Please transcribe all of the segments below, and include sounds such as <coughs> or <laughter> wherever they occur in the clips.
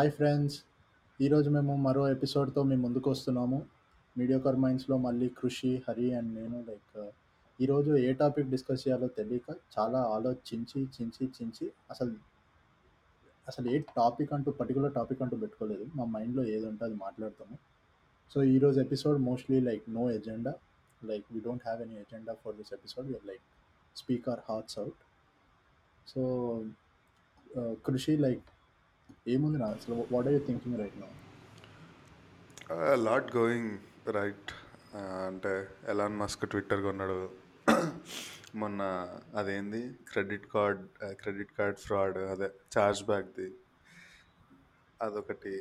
Hi friends ఈరోజు మేము మరో ఎపిసోడ్తో మీ ముందుకు వస్తున్నాము. మీడియోకర్ మైండ్స్లో మళ్ళీ కృషి హరి అండ్ నేను లైక్ ఈరోజు ఏ టాపిక్ డిస్కస్ చేయాలో తెలియక చాలా ఆలోచించి చించి చించి అసలు అసలు ఏ టాపిక్ అంటూ పర్టికులర్ టాపిక్ అంటూ పెట్టుకోలేదు. మా మైండ్లో ఏది ఉంటే అది మాట్లాడతాము. సో ఈరోజు episode mostly like no agenda like we don't have any agenda for this episode we're like speak our hearts out so Krishi like ఏముంది నా అసలు what are you thinking right నా లాట్ గోయింగ్ రైట్ అంటే Elon Musk Twitter కొన్నాడు. మొన్న అదేంది? Credit card credit card fraud అదే charge బ్యాక్ది అదొకటి.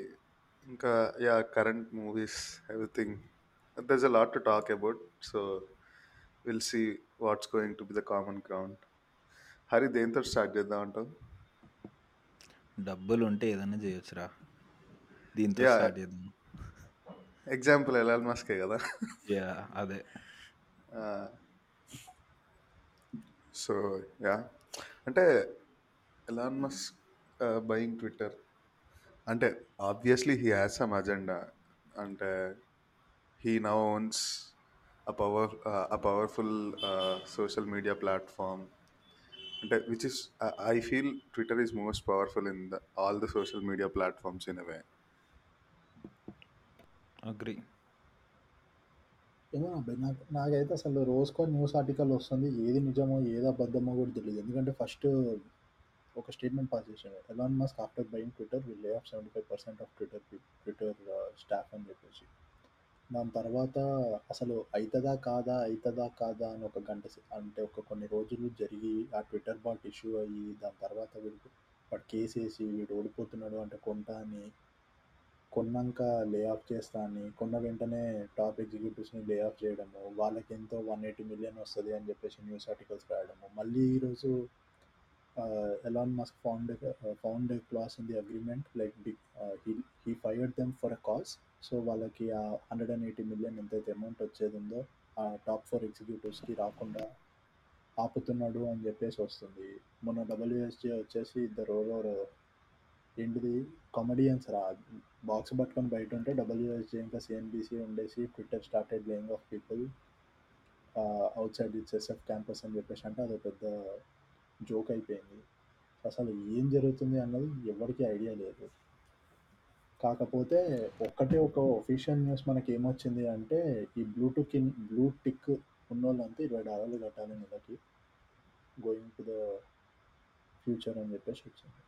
ఇంకా yeah current movies everything there's a lot to talk about so will see what's going to be the common ground Hari దేంతో start చేద్దాం అంటావు డబ్బులు ఉంటే ఏదైనా చేయొచ్చురా. దీంతో స్టార్ట్ చేద్దాం. ఎగ్జాంపుల్ ఎలాన్ మస్కే కదా? యా అదే. So yeah. అంటే ఎలాన్ మస్ బయింగ్ ట్విట్టర్ అంటే obviously he has some agenda అంటే he now owns a power a powerful social media platform అంటే which is I feel Twitter is most powerful in the all the social media platforms in a way agree ఏమో నాకు నాకైతే అసలు రోజుకో news article వస్తుంది ఏది నిజమో ఏది అబద్ధమో కూడా తెలియదు ఎందుకంటే ఫస్ట్ ఒక స్టేట్మెంట్ పాస్ చేశాడు. Elon Musk after buying Twitter will lay off seventy five percent of Twitter Twitter staff అని చెప్పేసి. దాని తర్వాత అసలు అవుతుందా కాదా అవుతుందా కాదా అని ఒక గంట సే- అంటే ఒక కొన్ని రోజులు జరిగి ఆ ట్విట్టర్ బాట్ ఇష్యూ అయ్యి దాని తర్వాత వీడికి వాడు కేసేసి వేసి వీడు ఓడిపోతున్నాడు అంటే కొంటా అని కొన్నాక లే ఆఫ్ చేస్తా అని కొన్న వెంటనే టాప్ ఎగ్జిక్యూటివ్స్ని లే ఆఫ్ చేయడము వాళ్ళకి ఎంతో వన్ ఎయిటీ మిలియన్ వస్తుంది అని చెప్పేసి న్యూస్ ఆర్టికల్స్ రాయడము. మళ్ళీ ఈరోజు Elon Musk found found clause in the agreement like he he fired them for a cause so వాళ్ళకి ఆ హండ్రెడ్ అండ్ ఎయిటీ మిలియన్ ఎంతైతే అమౌంట్ వచ్చేది ఉందో ఆ టాప్ ఫోర్ ఎగ్జిక్యూటివ్స్కి రాకుండా ఆపుతున్నాడు అని చెప్పేసి వస్తుంది. మొన్న డబ్ల్యూఎస్జీ వచ్చేసి ఇద్దరు ఎవరో ఏంటిది? కామెడియన్స్ రా. బాక్స్ పట్టుకొని బయట ఉంటే డబ్ల్యూఎస్జీ ఇంకా సిఎన్బిసి ఉండేసి Twitter started laying off people outside it's SF campus అని చెప్పేసి అంటే అది పెద్ద జోక్ అయిపోయింది. అసలు ఏం జరుగుతుంది అన్నది ఎవరికీ ఐడియా లేదు. కాకపోతే ఒక్కటే ఒక ఒఫీషియల్ న్యూస్ మనకి ఏమొచ్చింది అంటే ఈ బ్లూటూత్ బ్లూ టిక్ ఉన్న వాళ్ళంతా ఇరవై డాలర్లు కట్టాలి నెలకి గోయింగ్ టు ద ఫ్యూచర్ అని చెప్పేసి వచ్చింది.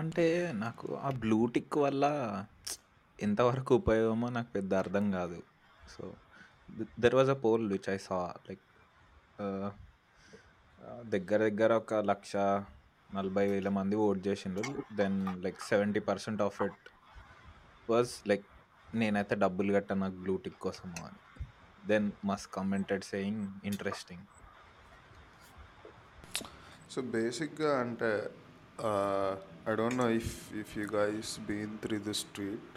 అంటే నాకు ఆ బ్లూ టిక్ వల్ల ఎంతవరకు ఉపయోగమో నాకు పెద్ద అర్థం కాదు. So there was a poll which I saw like దగ్గర దగ్గర ఒక లక్ష నలభై వేల మంది ఓట్ చేసిండ్రు. Then like seventy percent of it was like నేనైతే డబ్బులు కట్టా నాకు బ్లూ టిక్ కోసము అని. Then Musk commented saying interesting so బేసిక్గా అంటే I don't know if if you guys been three the street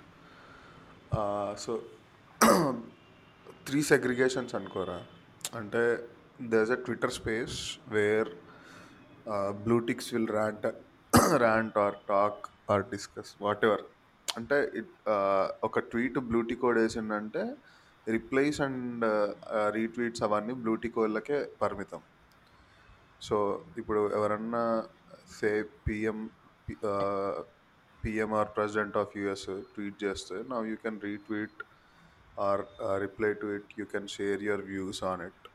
so three segregations అనుకోరా. అంటే there's a Twitter space where blue ticks will rant rant or talk or discuss whatever అంటే it ఒక tweet blue tick code వేసిందంటే replies and retweets అవన్నీ blue tick వాళ్ళకే పరిమితం. So ఇప్పుడు ఎవరన్నా say PM PM or president of US tweet చేస్తే నా you can retweet or reply to it you can share your views on it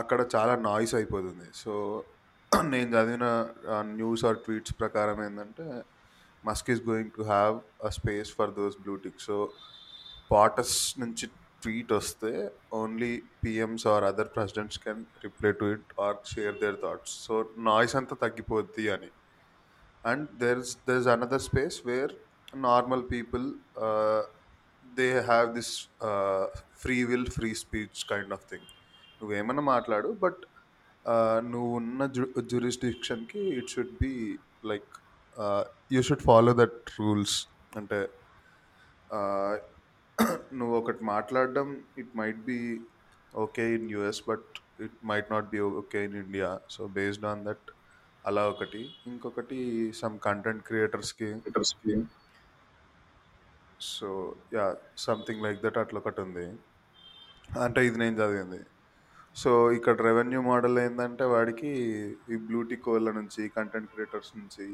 అక్కడ చాలా నాయిస్ అయిపోతుంది. సో నేను చదివిన న్యూస్ ఆర్ ట్వీట్స్ ప్రకారం ఏంటంటే Musk is going to have a space for those blue tick so POTUS నుంచి tweet వస్తే only PMs or other presidents can reply to it or share their thoughts so noise అంతా తగ్గిపోద్ది అని. And there is there is another space where normal people they have this free will free speech kind of thing నువ్వేమన్నా మాట్లాడు but నువ్వు ఉన్న జు జ్యూరిస్డిక్షన్కి it should be like you should follow that rules అంటే <clears throat> నువ్వు ఒకటి మాట్లాడడం it might be okay in US but it might not be okay in India so based on that అలా ఒకటి. ఇంకొకటి some content క్రియేటర్స్కి so yeah something like that అట్లా ఒకటి ఉంది. అంటే ఇది నేను చదివింది. సో ఇక్కడ రెవెన్యూ మోడల్ ఏంటంటే వాడికి ఈ బ్లూటిక్ వాళ్ళ నుంచి కంటెంట్ క్రియేటర్స్ నుంచి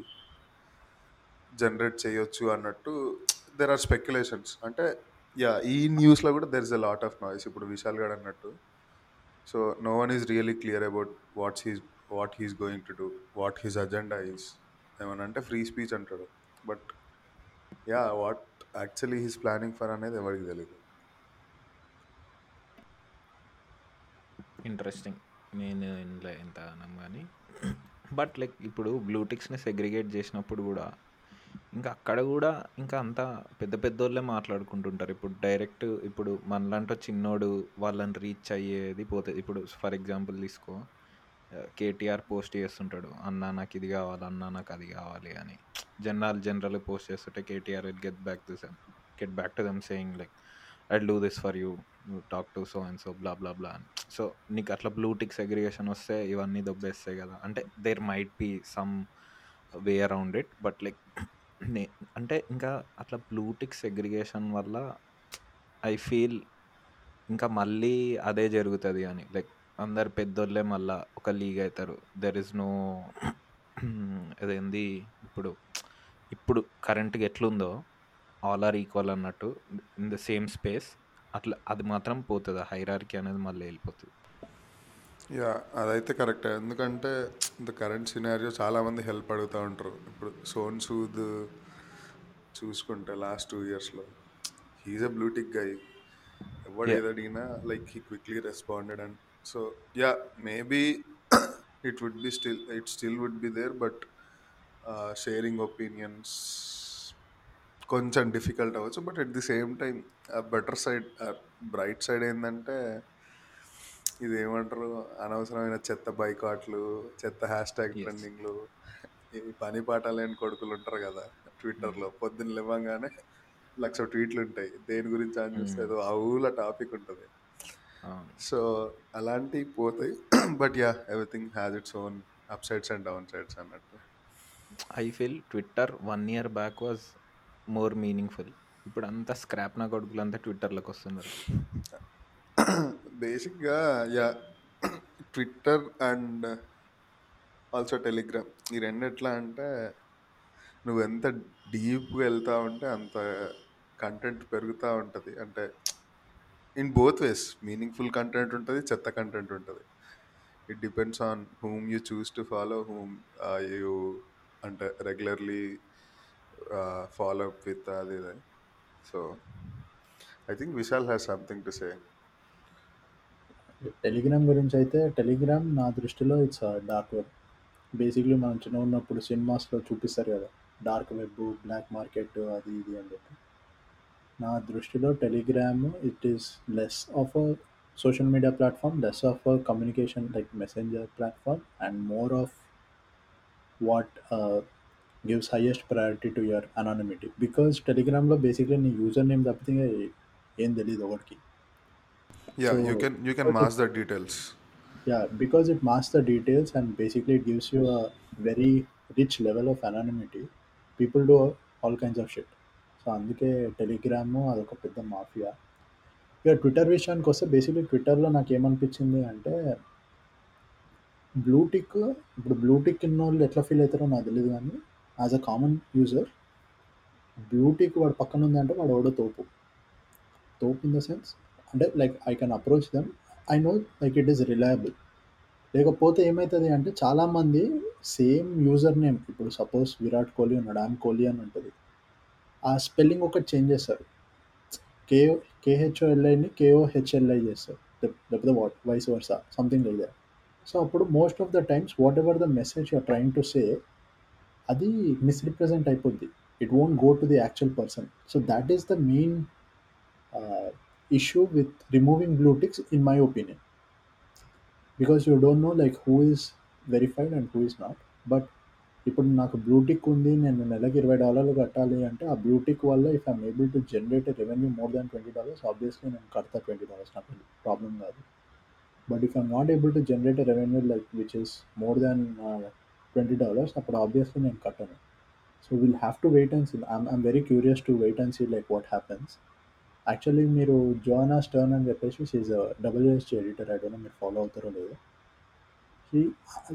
జనరేట్ చేయొచ్చు అన్నట్టు దెర్ ఆర్ స్పెక్యులేషన్స్ అంటే యా ఈ న్యూస్లో కూడా there is a lot of noise ఇప్పుడు విశాల్ గడ్ అన్నట్టు. So no one is really clear about what's he's what he's going to do what he's agenda is ఏమన్నా అంటే ఫ్రీ స్పీచ్ అంటాడు. But yeah what actually he's planning for అనేది ఎవరికి తెలియదు interesting నేను ఇంట్లో ఎంత అనం కానీ. బట్ లైక్ ఇప్పుడు బ్లూటిక్స్ని సెగ్రిగేట్ చేసినప్పుడు కూడా ఇంకా అక్కడ కూడా ఇంకా అంత పెద్ద పెద్దోళ్ళే మాట్లాడుకుంటుంటారు. ఇప్పుడు డైరెక్ట్ ఇప్పుడు మనలాంటి చిన్నోడు వాళ్ళని రీచ్ అయ్యేది పోతుంది ఇప్పుడు ఫర్ ఎగ్జాంపుల్ తీసుకో కేటీఆర్ పోస్ట్ చేస్తుంటాడు అన్న నాకు ఇది కావాలి అన్న నాకు అది కావాలి అని. జనరల్ జనరల్ పోస్ట్ చేస్తుంటే KTR will get back to them get back to them saying like I do this for you talk to so and so blah blah blah అని. సో నీకు అట్లా బ్లూటిక్ సెగ్రిగేషన్ వస్తే ఇవన్నీ దొబ్బేస్తాయి కదా. అంటే there might be some way around it but like నే అంటే ఇంకా అట్లా బ్లూటిక్ సెగ్రిగేషన్ వల్ల ఐ ఫీల్ ఇంకా మళ్ళీ అదే జరుగుతుంది అని. లైక్ అందరు పెద్దోళ్ళే మళ్ళా ఒక లీగ్ అవుతారు దెర్ ఇస్ నో అదేంది ఇప్పుడు ఇప్పుడు కరెంట్గా ఎట్లుందో ఆల్ ఆర్ ఈక్వల్ అన్నట్టు ఇన్ ద సేమ్ స్పేస్ అట్లా అది మాత్రం పోతుంది. హైరార్కీ అనేది మళ్ళీ వెళ్ళిపోతుంది. యా అదైతే కరెక్టే. ఎందుకంటే ద కరెంట్ సినారియో చాలామంది హెల్ప్ అడుగుతూ ఉంటారు. ఇప్పుడు సోన్ సూద్ చూసుకుంటే లాస్ట్ టూ ఇయర్స్లో he's a blue tick guy. ఎవడు Yeah. ఏది అడిగినా like he quickly responded and so yeah maybe <clears throat> it would be still it still would be there but sharing opinions కొంచెం డిఫికల్ట్ అవ్వచ్చు but at the same time better side bright side ఏంటంటే ఇది ఏమంటారు అనవసరమైన చెత్త బైకాట్లు చెత్త హ్యాష్ ట్యాగ్. ట్రెండింగ్లు ఈ పని పాట లేని కొడుకులు ఉంటారు కదా ట్విట్టర్లో పొద్దున్న లేవగానే లక్ష ట్వీట్లు ఉంటాయి. దేని గురించి అని చూస్తే Mm. ఏదో ఊళ్ళ టాపిక్ ఉంటుంది. సో అలాంటివి పోతాయి. <clears throat> But yeah everything has its own up sides and down sides అన్నట్టు. I feel Twitter one year back was more meaningful ఇప్పుడు అంతా స్క్రాప్ నా కొడుకులు అంతా ట్విట్టర్లోకి వస్తున్నారు బేసిక్గా yeah Twitter and also Telegram ఈ రెండు ఎట్లా అంటే నువ్వు ఎంత డీప్గా వెళ్తా ఉంటే అంత కంటెంట్ పెరుగుతూ ఉంటుంది. అంటే in both ways meaningful content ఉంటుంది చెత్త కంటెంట్ ఉంటుంది. It depends on whom you choose to follow whom you అంటే రెగ్యులర్లీ ఫాలో అప్ విత్ అది ఇది. So I think Vishal has something to say Telegram గురించి అయితే టెలిగ్రామ్ నా దృష్టిలో ఇట్స్ డార్క్ వెబ్ బేసిక్లీ మనం చిన్న ఉన్నప్పుడు సినిమాస్లో చూపిస్తారు కదా డార్క్ వెబ్ బ్లాక్ మార్కెట్ అది ఇది అని చెప్పి. నా దృష్టిలో Telegram it is less of a social media platform less of a communication like messenger platform and more of what gives highest priority to your anonymity because టెలిగ్రామ్లో basically నీ user name తప్పితే ఏం తెలియదు ఒకటికి yeah you can you can okay. Mask the details Yeah, because it masks the details and basically it gives you a very rich level of anonymity. People do all kinds of shit. So అందుకే Telegram అదొక పెద్ద mafia ఇక Twitter విషయానికి వస్తే basically ట్విట్టర్లో నాకు ఏమనిపించింది అంటే బ్లూటిక్ ఇప్పుడు బ్లూటిక్ ఇన్న వాళ్ళు ఎట్లా ఫీల్ అవుతారో నాకు తెలియదు కానీ యాజ్ అ కామన్ యూజర్ బ్యూటీకి వాడు పక్కన ఉంది అంటే వాడు ఎవడో తోపు. తోపు ఇన్ ద సెన్స్ అంటే like I can approach them I know like it is reliable లేకపోతే ఏమవుతుంది అంటే చాలామంది సేమ్ యూజర్ నేమ్ ఇప్పుడు సపోజ్ విరాట్ కోహ్లీ ఉన్నాడు ఆమ్ కోహ్లీ అని ఉంటుంది. ఆ స్పెల్లింగ్ ఒకటి చేంజ్ చేస్తారు. కే కేహెచ్ఓఎల్ఐని కేఓహెచ్ఎల్ఐ చేస్తారు. లేకపోతే what vice versa something like that so అప్పుడు most of the times whatever the message you're trying to say అది మిస్రిప్రజెంట్ అయిపోద్ది. It won't go to the actual person so that is the main issue with removing blue ticks in my opinion because you don't know like who is verified and who is not but ఇప్పుడు నాకు blue tick ఉంది నేను నెలకి ఇరవై డాలర్లు కట్టాలి అంటే ఆ బ్లూటిక్ వల్ల if I'm able to generate revenue more than twenty dollars obviously నేను కడతా ట్వంటీ డాలర్స్ నాకు ప్రాబ్లం కాదు. But if I'm not able to generate revenue like which is more than twenty dollars అప్పుడు ఆబ్వియస్లీ నేను కట్టను. So will have to wait and see I'm I'm very curious to wait and see like what happens actually మీరు Joanna Stern అని చెప్పేసి she's WSJ editor I మీరు follow అవుతారో లేదో. She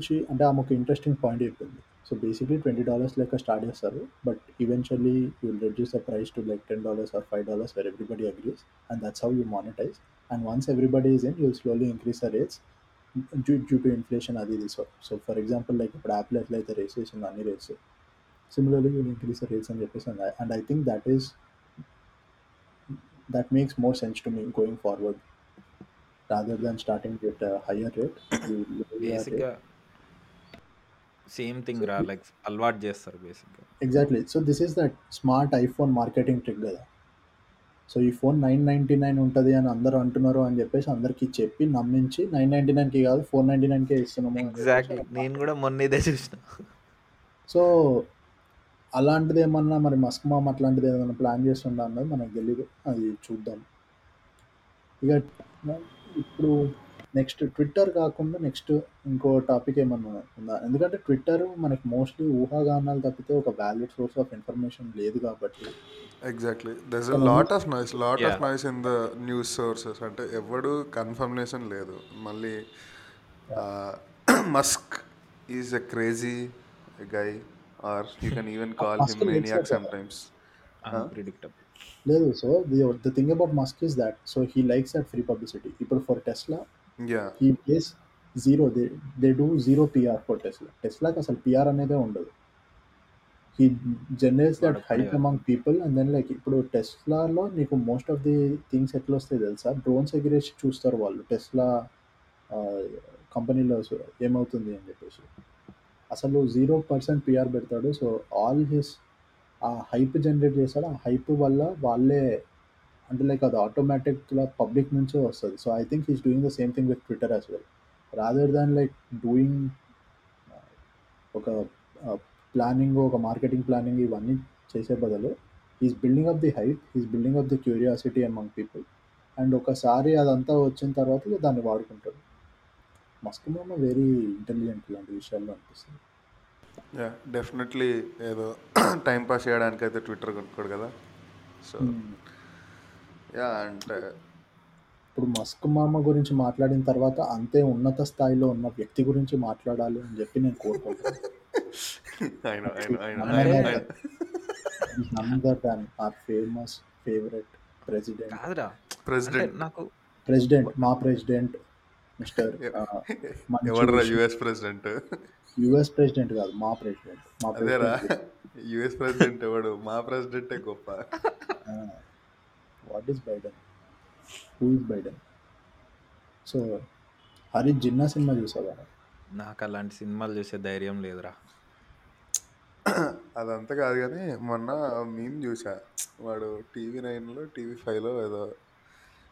she అంటే ఆమె ఒక ఇంట్రెస్టింగ్ పాయింట్ చెప్పింది. సో బేసిక్లీ ట్వంటీ డాలర్స్ లెక్క స్టార్ట్ చేస్తారు. But eventually you reduce the price to like ten dollars or five dollars for everybody agrees and that's how you monetize and once everybody is in you slowly increase the rates due due to inflation అది ఇది so so for example like ఇప్పుడు యాప్లో ఎట్లయితే raise చేసింది అన్ని rates similarly you increase rates అని చెప్పేసి and I think that is that makes more sense to me going forward rather than starting with a higher rate. You lower your బేసిక్గా rate. Same thing రా like అలవాటు చేస్తారు బేసిక్గా Exactly. So this is that smart iPhone marketing trick కదా so ఈ phone nine ninety nine ఉంటుంది అని అందరూ అంటున్నారు అని చెప్పేసి అందరికీ చెప్పి నమ్మించి నైన్ నైంటీ నైన్కి కాదు ఫోర్ నైంటీ నైన్కే ఇస్తున్నాము ఎగ్జాక్ట్లీ నేను కూడా మొన్న ఇదే చూసిన. సో అలాంటిది ఏమన్నా మరి మస్క్ మామ్ అట్లాంటిది ఏదైనా ప్లాన్ చేస్తుండ అన్నది మనకు తెలియదు అది చూద్దాం. ఇక ఇప్పుడు నెక్స్ట్ ట్విట్టర్ కాకుండా నెక్స్ట్ ఇంకో టాపిక్ ఏమన్నా ఉందా? ఎందుకంటే ట్విట్టర్ మనకి మోస్ట్లీ ఊహాగానాలు తప్పితే ఒక వ్యాలిడ్ సోర్స్ ఆఫ్ ఇన్ఫర్మేషన్ లేదు కాబట్టి. ఎగ్జాక్ట్లీ దెస్ అ చాలా lot of noise lot of. Noise in the news sources అంటే ఎవడు కన్ఫర్మేషన్ లేదు. మళ్ళీ Musk is a crazy guy or you can even call him maniac sometimes unpredictable లేదు. So the the thing about Musk is that so he likes that free publicity ఇప్పుడు for Tesla yeah ఈ places zero they they do zero PR for Tesla టెస్లాకి అసలు PR అనేదే ఉండదు. He generates that hype among people and then like ఇప్పుడు టెస్లాలో నీకు most of the things ఎట్లా వస్తాయి తెలుసా? డ్రోన్స్ ఎగిరేసి చూస్తారు వాళ్ళు. టెస్లా కంపెనీలో ఏమవుతుంది అని చెప్పేసి. అసలు జీరో పర్సెంట్ పిఆర్ పెడతాడు. సో ఆల్ హిస్ ఆ హైప్ జనరేట్ చేస్తాడు. ఆ హైప్ వల్ల వాళ్ళే అంటే లైక్ అది ఆటోమేటిక్గా పబ్లిక్ నుంచే వస్తుంది. So I think he's doing the same thing with Twitter as well rather than like doing ఒక ప్లానింగ్ ఒక మార్కెటింగ్ ప్లానింగ్ ఇవన్నీ చేసే బదులు is building up the hype is building up the curiosity among people and ఒకసారి అదంతా వచ్చిన తర్వాత దాన్ని వాడుకుంటాడు. మస్క్ మామ వెరీ ఇంటెలిజెంట్ ఇలాంటి విషయాల్లో అనిపిస్తుంది. యా డెఫినెట్లీ ఏదో టైం పాస్ చేయడానికి అయితే ట్విట్టర్ కొనుక్కోడు కదా. సో యా అంటే ఇప్పుడు మస్క్ మామ గురించి మాట్లాడిన తర్వాత అంతే ఉన్నత స్థాయిలో ఉన్న వ్యక్తి గురించి మాట్లాడాలి అని చెప్పి నేను కోరుకుంటాను అయినా అయినా అయినా నన్ అయినా అదర్ అయినా none other than our famous favourite president కాదురా. అంటే ప్రెసిడెంట్ నాకు ప్రెసిడెంట్ మా ప్రెసిడెంట్ మిస్టర్ మంచు ఎవడరా యుఎస్ ప్రెసిడెంట్ యుఎస్ ప్రెసిడెంట్ కాదు మా ప్రెసిడెంట్ మా అదేరా. ప్రెసిడెంట్ యుఎస్ ప్రెసిడెంట్ ఎవడు? మా ప్రెసిడెంటే గొప్ప. What is Biden who is Biden so Hari Jinnah cinema చూసావా? నాకు అలాంటి సినిమాలు చూసే ధైర్యం లేదురా. <clears throat> అదంతా కాదు కానీ మొన్న మేము చూసా. వాడు టీవీ నైన్లో టీవీ ఫైవ్లో ఏదో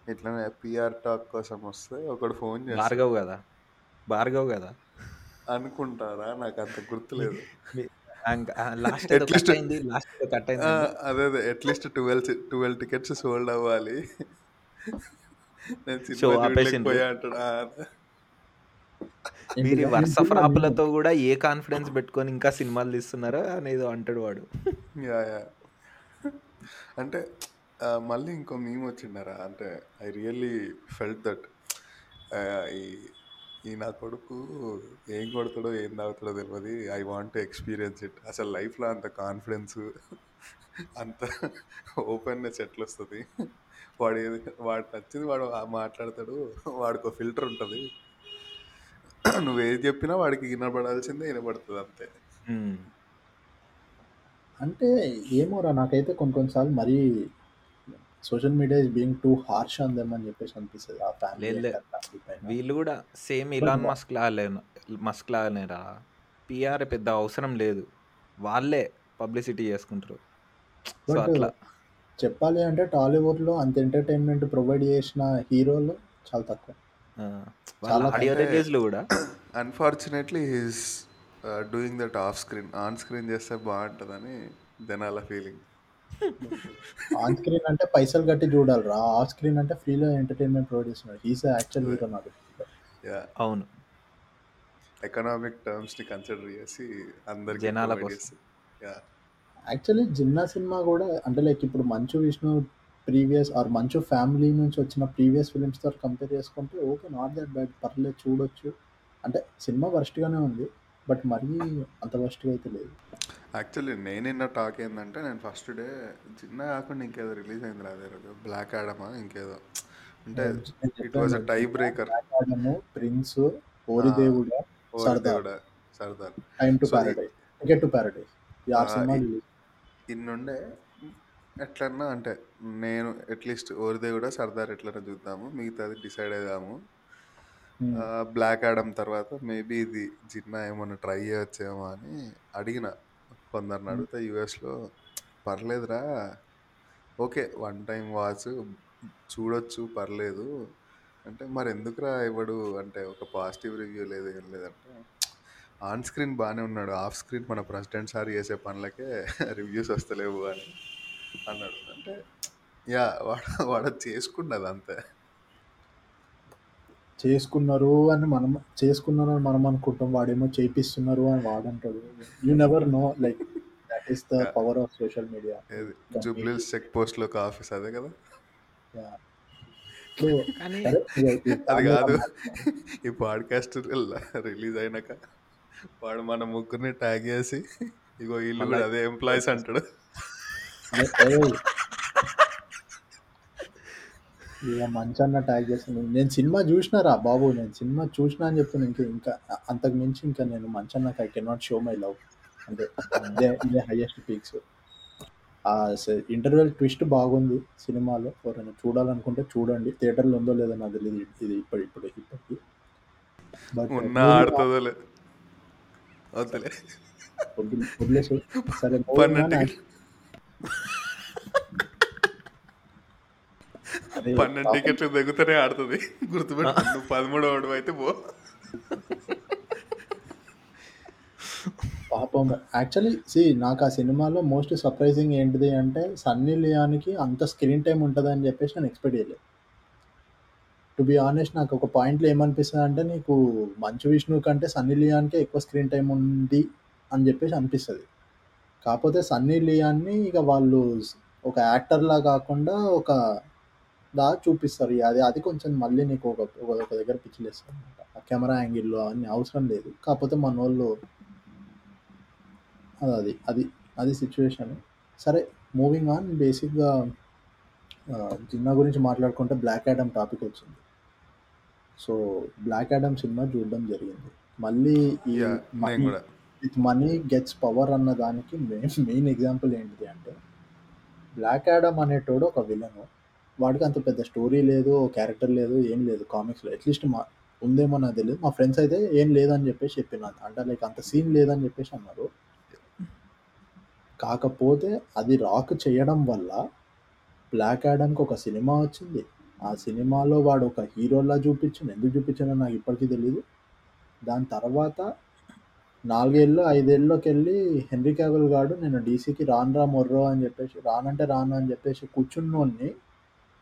ఇట్లానే పిఆర్ టాక్ కోసం వస్తే ఒకడు ఫోన్ చేస్తాడు భార్గవ్ కదా? భార్గవ్ కదా? అనుకుంటారా? నాకు అంత గుర్తులేదు. లాస్ట్ అట్లీస్ట్ అయింది లాస్ట్ కట్ అయింది అదే అదే at least twelve twelve tickets sold అవ్వాలి. మీరు? వరుస ఫ్రాపులతో కూడా ఏ కాన్ఫిడెన్స్ పెట్టుకొని ఇంకా సినిమాలు తీస్తున్నారో అనేది అంటాడు వాడు. Yeah yeah. అంటే మళ్ళీ ఇంకో మేము వచ్చిండారా అంటే ఐ రియల్లీ ఫెల్ట్ దట్ ఈ ఈ నా కొడుకు ఏం కొడతాడో ఏం తాగుతాడో తెలియదు I want to experience it అసలు లైఫ్లో అంత కాన్ఫిడెన్స్ అంత ఓపెన్నెస్ ఎట్లా వస్తుంది వాడు ఏది వాడు నచ్చింది వాడు ఆ మాట్లాడతాడు వాడికి ఒక ఫిల్టర్ ఉంటుంది. నువ్వు ఏది చెప్పినా వాడికి వినబడాల్సిందే వినబడుతుంది అంతే. అంటే ఏమోరా నాకైతే కొన్ని కొన్నిసార్లు మరీ social media is being too harsh అందేమని చెప్పేసి అనిపిస్తుంది ఆ ఫ్యామిలీ వీళ్ళు కూడా సేమ్ ఇలాన్ మస్క్ లాగానే మస్క్ లాగానేరా పిఆర్ పెద్ద అవసరం లేదు. వాళ్ళే పబ్లిసిటీ చేసుకుంటారు. సో అట్లా. చెప్పాలి అంటే టాలీవుడ్లో అంత ఎంటర్టైన్మెంట్ ప్రొవైడ్ చేసిన హీరోలు చాలా తక్కువ. చాలా ఆడియో రిలీజ్లు కూడా. Unfortunately he's doing that off screen on screen చేస్తే బాగుంటుందని జనాల ఫీలింగ్ ఆన్ స్క్రీన్ అంటే పైసలు కట్టి చూడాలిరా. ఆఫ్ స్క్రీన్ అంటే ఫ్రీలో ఎంటర్టైన్మెంట్ ప్రొవైడ్ చేస్తున్నారు హీస్ యాక్చువల్ హీరో నాకు యా అవును. ఎకనామిక్ టర్మ్స్ని కన్సిడర్ చేసి అందరికి జనాల కోసం. యాక్చువల్లీ జిన్నా సినిమా కూడా అంటే లైక్ ఇప్పుడు Manchu Vishnu previous or Manchu family నుంచి వచ్చిన ప్రీవియస్ ఫిలిమ్స్తో కంపేర్ చేసుకుంటే ఓకే నాట్ దట్ బ్యాడ్ పర్లేదు చూడొచ్చు. అంటే సినిమా వర్స్ట్గానే ఉంది. బట్ మరీ అంత వర్స్ట్గా అయితే లేదు. యాక్చువల్లీ నేను నిన్న టాక్ ఏంటంటే నేను ఫస్ట్ డే చిన్న కాకుండా ఇంకేదో రిలీజ్ అయింది అదే రోజు. బ్లాక్ ఆడమా ఇంకేదో. అంటే it was a tie breaker Adam Prince Ori Devuda Sardar. Two two ఆ, సినిమాలు ఈ- release. ఇన్నుండే ఎట్లన్నా అంటే నేను అట్లీస్ట్ ఓరిదే కూడా సర్దార్ ఎట్లన్నా చూద్దాము మిగతాది డిసైడ్ అవుదాము Hmm. బ్లాక్ ఆడమ్ తర్వాత మేబీ ఇది జిన్నా ఏమన్నా ట్రై చేయొచ్చేమో అని అడిగిన. కొందరిని అడిగితే యూఎస్లో పర్లేదురా. ఓకే వన్ టైం వాచ్ చూడొచ్చు పర్లేదు. అంటే మరి ఎందుకురా ఇవ్వడు అంటే ఒక పాజిటివ్ రివ్యూ లేదు ఏం లేదంటే ఆన్ స్క్రీన్ బాగానే ఉన్నాడు. ఆఫ్ స్క్రీన్ మన ప్రెసిడెంట్ సార్ చేసే పనులకే <laughs> రివ్యూస్ వస్తలేవు అని అన్నాడు. అంటే యా వాడు వాడు చేసుకున్నది అంతే. చేసుకున్నారు అని మనం చేసుకున్నారు అని మనం అనుకుంటాం. వాడేమో చేపిస్తున్నారు అని వాడంటాడు. You never know like that is the. Power of social media ఏది? చెక్ పోస్ట్లో ఒక ఆఫీస్ అదే కదా? సో <laughs> కానీ సరే, ఇక- ఇక అది కాదు. ఈ పాడ్కాస్ట్ రిలీజ్ అయినాక వాడు మన ముగ్గురిని ట్యాగ్ చేసి ఇగో వీళ్ళు కూడా అదే ఎంప్లాయీస్ అంటాడు. ఏయ్, ఇక మంచన్న ట్యాగ్ చేస్తాను నేను సినిమా చూసినారా బాబు నేను సినిమా చూసినా అని చెప్తాను ఇంకా ఇంకా అంతకు మించి ఇంకా నేను మంచన్నకి I cannot show my love అంటే ఇదే ఇదే హైయెస్ట్ పీక్స్ ఆ ఇంటర్వెల్ ట్విస్ట్ బాగుంది సినిమాలో. ఎవరైనా చూడాలనుకుంటే చూడండి. థియేటర్లో ఉందో లేదో నాకు తెలియదు ఇది ఇప్పుడు ఇప్పుడు ఇప్పటికి. బట్ వదిలేసి సరే పన్నెండు. టికెట్లు దిగుతూనే ఆడుతుంది. గుర్తుపెట్టు నువ్వు పదమూడో వాడు అయితే పో. పాపం. యాక్చువల్లీ సి నాకు ఆ సినిమాలో మోస్ట్ సర్ప్రైజింగ్ ఏంటిది అంటే సన్నీ లియానికి అంత స్క్రీన్ టైం ఉంటుంది అని చెప్పేసి నేను ఎక్స్పెక్ట్ చేయలేదు. టు బి ఆనెస్ట్ నాకు ఒక పాయింట్లో ఏమనిపిస్తుంది అంటే నీకు మంచు విష్ణు కంటే సన్నీ లియాన్కే ఎక్కువ స్క్రీన్ టైం ఉంది అని చెప్పేసి అనిపిస్తుంది. కాకపోతే సన్నీ లియాన్ని ఇక వాళ్ళు ఒక యాక్టర్లా కాకుండా ఒక దా చూపిస్తారు. అది అది కొంచెం మళ్ళీ నీకు ఒక ఒక- దగ్గర పిచ్చిలేస్తుంది అనమాట ఆ కెమెరా యాంగిల్లో అన్ని అవసరం లేదు. కాకపోతే మన వాళ్ళు అది అది అది అది సిచ్యువేషన్ సరే మూవింగ్ ఆన్ బేసిక్గా జిన్నా గురించి మాట్లాడుకుంటే బ్లాక్ యాడమ్ టాపిక్ వచ్చింది. సో బ్లాక్ యాడమ్ సినిమా చూడడం జరిగింది. మళ్ళీ ఈ విత్ మనీ గెట్స్ పవర్ అన్న దానికి మెయిన్ మెయిన్ ఎగ్జాంపుల్ ఏంటిది అంటే బ్లాక్ యాడమ్ అనేటోడు ఒక విలను వాడికి అంత పెద్ద స్టోరీ లేదు క్యారెక్టర్ లేదు ఏం లేదు కామిక్స్లో అట్లీస్ట్ మా ఉందేమో నాకు తెలియదు మా ఫ్రెండ్స్ అయితే ఏం లేదని చెప్పేసి చెప్పినాను అంటే లైక్ అంత సీన్ లేదని చెప్పేసి అన్నారు. కాకపోతే అది రాక్ చేయడం వల్ల బ్లాక్ యాడమ్కి ఒక సినిమా వచ్చింది. ఆ సినిమాలో వాడు ఒక హీరోలా చూపించాను ఎందుకు చూపించానో నాకు ఇప్పటికీ తెలియదు దాని తర్వాత నాలుగేళ్ళు ఐదేళ్ళలోకి వెళ్ళి హెన్రీ క్యావెల్ గాడు నేను డీసీకి రాను రా మొర్రో అని చెప్పేసి రానంటే రాను అని చెప్పేసి కూర్చున్నోడిని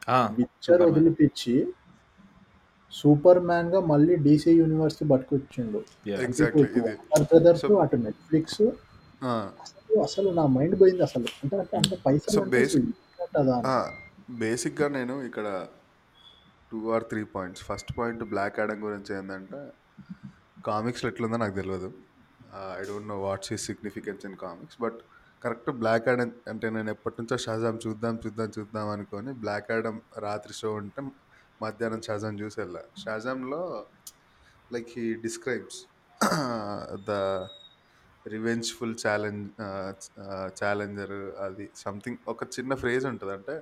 Superman. వదిలిపించి సూపర్ మ్యాన్. గా మళ్ళీ డీసీ యూనివర్స్కి పట్టుకొచ్చిండు. Yeah. ఎగ్జాక్ట్లీ ఇది. బ్రదర్స్ అటు నెట్ఫ్లిక్స్ ఆ, అసలు అసలు నా మైండ్ పోయింది అసలు. అంటే పైసలు. ఆ, బేసిక్గా నేను ఇక్కడ two or three points first point Black Adam గురించి ఏంటంటే కామిక్స్లో ఎట్లుందో నాకు తెలియదు ఐ డోంట్ నో వాట్స్ ఈ significance in comics but correct Black Adam అంటే నేను ఎప్పటి నుంచో షాజాం చూద్దాం చూద్దాం చూద్దాం అనుకొని బ్లాక్ యాడమ్ రాత్రి షో ఉంటే మధ్యాహ్నం షాజాం చూసి వెళ్ళా. షాజాంలో like he describes the revengeful challenge challenger అది సంథింగ్ ఒక చిన్న ఫ్రేజ్ ఉంటుంది. అంటే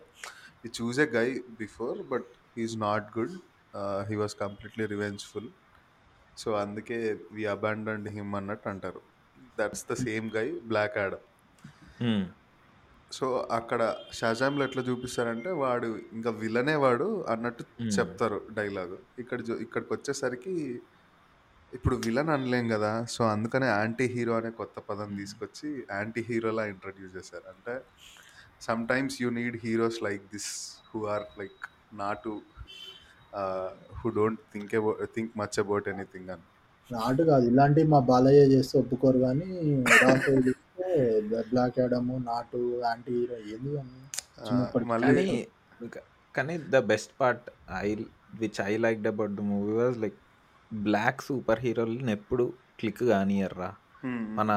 ఈ choose a guy before but he is not good he was completely revengeful so అందుకే వి అబాండన్ హిమ్ అన్నట్టు అంటారు. That's the same guy Black Adam so అక్కడ షాజామ్లో ఎట్లా చూపిస్తారంటే వాడు ఇంకా విలనే వాడు అన్నట్టు Hmm. చెప్తారు డైలాగ్. ఇక్కడ చూ- ఇక్కడికి వచ్చేసరికి ఇప్పుడు విలన్ అనలేం కదా సో అందుకనే యాంటీ హీరో అనే కొత్త పదం తీసుకొచ్చి యాంటీ హీరోలా ఇంట్రడ్యూస్ చేశారు. అంటే sometimes you need heroes like this who are like నాటు who don't think about think much about anything అని. నాటు కాదు ఇలాంటివి మా బాలయ్య చేస్తే ఒప్పుకోరు కానీ బ్లాక్ యాడమ్ నాటు యాంటీ హీరో ఏంది మళ్ళీ కానీ the best part I which I like about the movie was like black super హీరోలను ఎప్పుడు క్లిక్ కానియర్రా మ్మ్. మన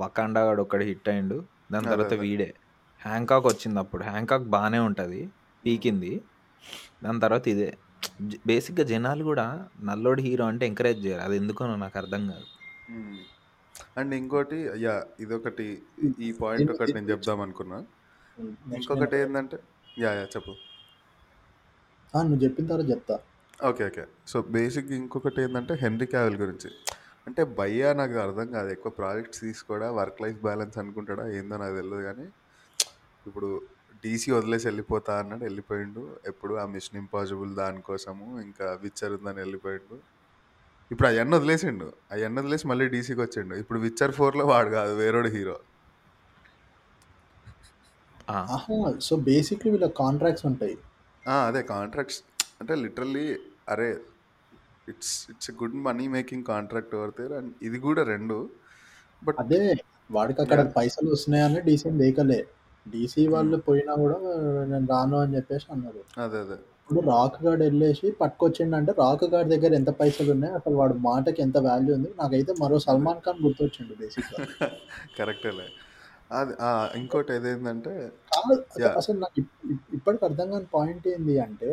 వకాండా గాడు ఒకటి హిట్ అయిండు దాని తర్వాత. వీడే. హ్యాంకాక్ వచ్చింది అప్పుడు. హ్యాంకాక్ బాగానే ఉంటుంది పీకింది. దాని తర్వాత ఇదే. బేసిక్గా జనాలు కూడా నల్లోడి హీరో అంటే ఎంకరేజ్ చేయరు. అది ఎందుకో నాకు అర్థం కాదు. మ్మ్. అండ్ ఇంకోటి యా ఇదొకటి ఈ- పాయింట్ ఒకటి నేను చెప్దాం అనుకున్నా. ఇంకొకటి ఏంటంటే యా యా చెప్పు. నువ్వు చెప్పిన తర్వాత చెప్తా. Okay okay. సో బేసిక్ ఇంకొకటి ఏంటంటే హెన్రీ క్యావిల్ గురించి. అంటే భయ్యా నాకు అర్థం కాదు. ఎక్కువ ప్రాజెక్ట్స్ తీసుకోడా వర్క్ లైఫ్ బ్యాలెన్స్ అనుకుంటాడా ఏందో నాకు తెలియదు కానీ ఇప్పుడు డీసీ వదిలేసి వెళ్ళిపోతా అన్నాడు వెళ్ళిపోయిండు. ఎప్పుడు ఆ మిషన్ ఇంపాసిబుల్ దానికోసము ఇంకా విచ్చర్ ఉందని వెళ్ళిపోయిండు. ఇప్పుడు అవన్నీ వదిలేసిండు. అవన్నీ వదిలేసి మళ్ళీ డీసీకి వచ్చిండు. ఇప్పుడు విచ్చర్ ఫోర్లో వాడు కాదు వేరేడు హీరో సో బేసిక్లీ వీళ్ళ కాంట్రాక్ట్స్ ఉంటాయి. అదే కాంట్రాక్ట్స్ అంటే లిటరల్లీ అరే it's it's good money making contract over there and ఇది కూడా రెండు. బట్ అదే వాడికి అక్కడ. పైసలు వస్తున్నాయని డీసీని దేకలే డీసీ వాళ్ళు పోయినా కూడా నేను రాను అని చెప్పేసి అన్నారు. అదే అదే. ఇప్పుడు రాక్ గార్డ్ వెళ్ళేసి పట్టుకొచ్చిండు అంటే రాక్ గార్డ్ దగ్గర ఎంత పైసలు ఉన్నాయి? అసలు వాడు మాటకి ఎంత వాల్యూ ఉంది? నాకైతే మరో సల్మాన్ ఖాన్ గుర్తొచ్చిండు బేసిక్గా కరెక్టేలే అది ఆ, ఇంకోటి ఏదేంటంటే కాదు. అసలు నాకు ఇప్- ఇప్- ఇప్పటికి అర్థం కాని పాయింట్ ఏంది అంటే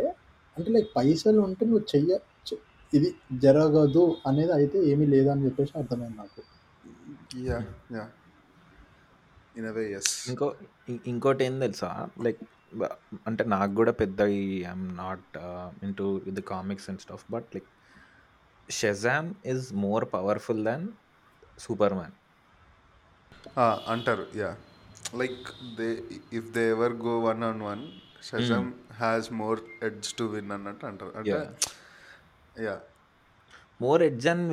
అంటే లైక్ పైసలు ఉంటే నువ్వు చెయ్య చె- ఇది జరగదు అనేది అయితే ఏమీ లేదని చెప్పేసి అర్థమైంది నాకు. Yeah yeah. In a way yes ఇంకో ఇం- ఇంకోటి ఏం తెలుసా? లైక్ అంటే నాకు కూడా పెద్ద I'm not into the comics and stuff but like Shazam is more powerful than Superman అంటారు. Yeah like they if they ever go one on one Shazam has more edge to win అన్నట్టు అంటారు. అంటే. Yeah more edge అని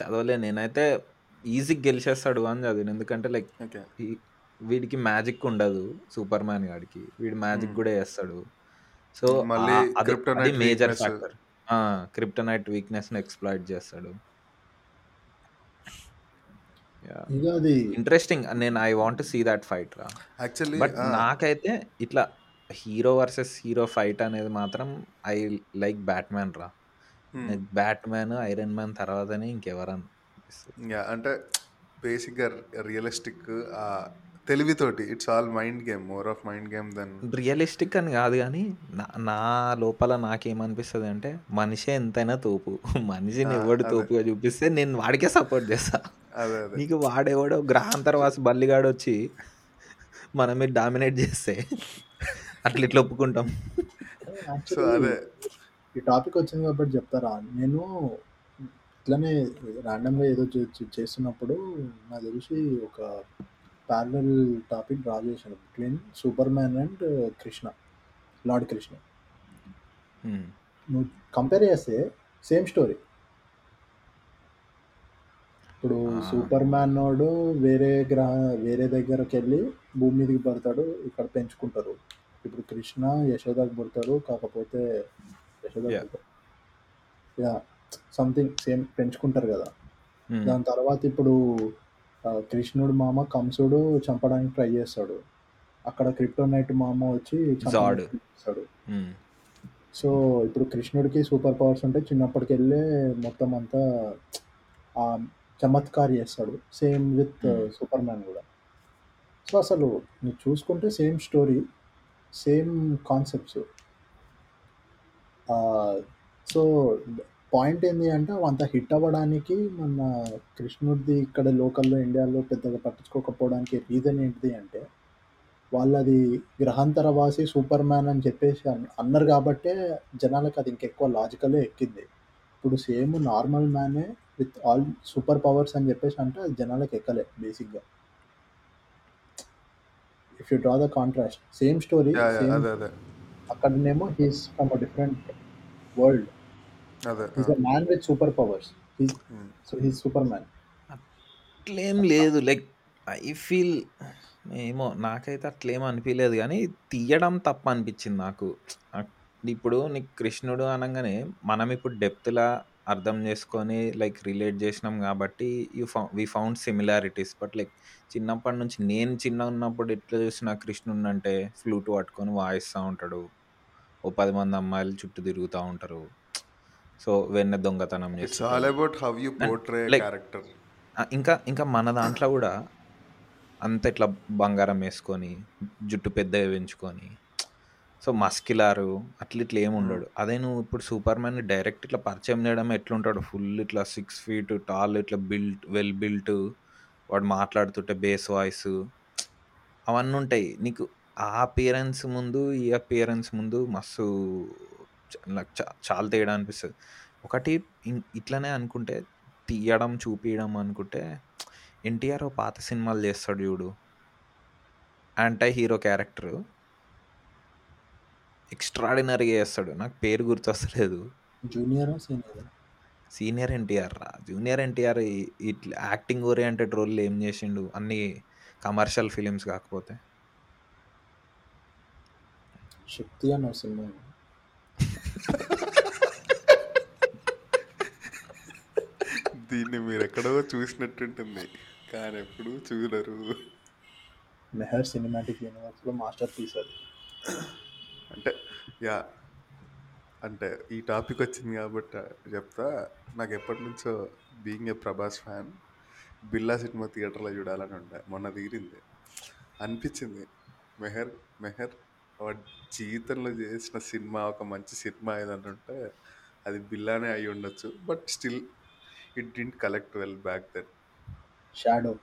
చదవలే నేనైతే ఈజీగా గెలిచేస్తాడు అని చదివాను. ఎందుకంటే లైక్ ఓకే వీడికి మ్యాజిక్ ఉండదు సూపర్ మ్యాన్ గాడికి. వీడు మ్యాజిక్ కూడా చేస్తాడు. సో మళ్ళీ అది మేజర్. ఫ్యాక్టర్ క్రిప్టనైట్ వీక్నెస్ని ఎక్స్ప్లాయిట్ చేస్తాడు. ఇంట్రెస్టింగ్ నేను I want see that fight రా. యాక్చువల్లీ బట్ నాకైతే ఇట్లా హీరో వర్సెస్ హీరో ఫైట్ అనేది మాత్రం ఐ లైక్ బ్యాట్ మ్యాన్ రా బ్యాట్ మ్యాన్ ఐరన్ మ్యాన్ తర్వాతనే ఇంకెవరని యా అంటే బేసిక్గా realistic తెలివితోటి. It's all mind game more of mind game then realistic అని కాదు కానీ నా నా లోపల నాకేమనిపిస్తుంది అంటే మనిషే ఎంతైనా తోపు. <laughs> మనిషిని ఎవడు. తోపుగా చూపిస్తే నేను వాడికే సపోర్ట్ చేస్తా. నీకు వాడెవడో గ్రహాంతరవాసి బల్లిగాడు వచ్చి మన మీద డామినేట్ చేస్తే <laughs> అట్లా ఇట్లా ఒప్పుకుంటాం. సో అదే. ఈ టాపిక్ వచ్చింది కాబట్టి చెప్తారా? నేను ఇట్లానే ర్యాండమ్గా ఏదో చేస్తున్నప్పుడు నాకు తెలిసి ఒక ప్యారలల్ టాపిక్ డ్రా చేశాను between Superman and Krishna Lord Krishna నువ్వు కంపేర్ చేస్తే సేమ్ స్టోరీ ఇప్పుడు. సూపర్ మ్యాన్ నోడు వేరే గ్రహ వేరే దగ్గరకు వెళ్ళి భూమి మీదకి పడతాడు ఇక్కడ పెంచుకుంటారు. ఇప్పుడు కృష్ణ యశోదకు పుడతాడు కాకపోతే యశోద. యా సంథింగ్ సేమ్ పెంచుకుంటారు కదా. ఉమ్, దాని తర్వాత ఇప్పుడు కృష్ణుడు మామ కంసుడు చంపడానికి ట్రై చేస్తాడు. అక్కడ క్రిప్టోనైట్ మామ వచ్చి ఉమ్, సో ఇప్పుడు కృష్ణుడికి సూపర్ పవర్స్ ఉంటే చిన్నప్పటికి వెళ్ళే మొత్తం అంతా ఆ చమత్కార్ చేస్తాడు. Same with. సూపర్ మ్యాన్ కూడా. సో అసలు నువ్వు చూసుకుంటే same story same concepts so point ఏంటి అంటే అంత హిట్ అవ్వడానికి మన కృష్ణుడిది ఇక్కడ లోకల్లో ఇండియాలో పెద్దగా పట్టించుకోకపోవడానికి రీజన్ ఏంటిది అంటే వాళ్ళది గ్రహాంతరవాసి సూపర్ మ్యాన్ అని చెప్పేసి అన్- అన్నారు కాబట్టే జనాలకు అది ఇంకెక్కువ లాజికలే ఎక్కింది. ఇప్పుడు సేమ్ నార్మల్ మ్యానే విత్ ఆల్ సూపర్ పవర్స్ అని చెప్పేసి అంటే అది జనాలకు ఎక్కలే బేసిక్గా. If you draw the contrast same story yeah yeah same అదే అదే. అక్కడనేమో he's from a different world అదే he's a man with super powers. So he's Superman అట్లేం లేదు. లైక్ ఐ ఫీల్ ఏమో నాకైతే అట్లేం అనిపించలేదు కానీ తీయడం తప్ప అనిపించింది నాకు. ఇప్పుడు నీకు కృష్ణుడు అనగానే మనం ఇప్పుడు డెప్త్లా అర్థం చేసుకొని లైక్ రిలేట్ చేసినాం కాబట్టి you ఫౌ we found similarities but like చిన్నప్పటి నుంచి నేను చిన్న ఉన్నప్పుడు ఎట్లా చూసిన కృష్ణుని అంటే ఫ్లూట్ పట్టుకొని వాయిస్తూ ఉంటాడు. ఓ పది మంది అమ్మాయిలు చుట్టూ తిరుగుతూ ఉంటారు. సో వెన్న దొంగతనం చేస్తారు క్యారెక్టర్ ఇంకా ఇంకా మన దాంట్లో కూడా అంత ఇట్లా బంగారం వేసుకొని జుట్టు పెద్దగా పెంచుకొని సో మస్కిలారు అట్లా ఇట్లా ఏమి ఉండడు. అదే నువ్వు ఇప్పుడు సూపర్ మ్యాన్ డైరెక్ట్ ఇట్లా పరిచయం చేయడం ఎట్లుంటాడు? ఫుల్ ఇట్లా సిక్స్ ఫీట్ టాల్ ఇట్లా బిల్ట్ వెల్ బిల్ట్ వాడు మాట్లాడుతుంటే బేస్ వాయిస్ అవన్నీ ఉంటాయి. నీకు ఆ అపియరెన్స్ ముందు ఈ అపియరెన్స్ ముందు మస్తు నాకు చా- చాలా తేడా అనిపిస్తుంది. ఒకటి ఇట్లనే అనుకుంటే తీయడం చూపించడం అనుకుంటే ఎన్టీఆర్ పాత సినిమాలు చేస్తాడు చూడు. యాంటై హీరో క్యారెక్టర్ ఎక్స్ట్రాడినరీగా చేస్తాడు. నాకు పేరు గుర్తొస్తలేదు. Junior senior? సీనియర్ ఎన్టీఆర్ రా. జూనియర్ ఎన్టీఆర్ ఇట్లా యాక్టింగ్ ఓరియంటెడ్ రోల్ ఏం చేసిండు? అన్ని కమర్షియల్ ఫిలిమ్స్ కాకపోతే. శక్తి అన్న సినిమా దీన్ని మీరు ఎక్కడో చూసినట్టుంటుంది. కానీ ఎప్పుడు చూడరు. మెహర్ సినిమాటిక్ యూనివర్స్లో మాస్టర్ పీస్ అది. అంటే యా. అంటే ఈ టాపిక్ వచ్చింది కాబట్టి చెప్తా. నాకు ఎప్పటి నుంచో being a Prabhas fan Billa cinema థియేటర్లో చూడాలని ఉండే. మొన్న తీరింది. అనిపించింది. మెహర్ మెహర్. వాడి జీవితంలో చేసిన సినిమా ఒక మంచి సినిమా ఏదన్నా ఉంటే అది బిల్లానే అయి ఉండొచ్చు. But still it didn't collect well back then. Shadow.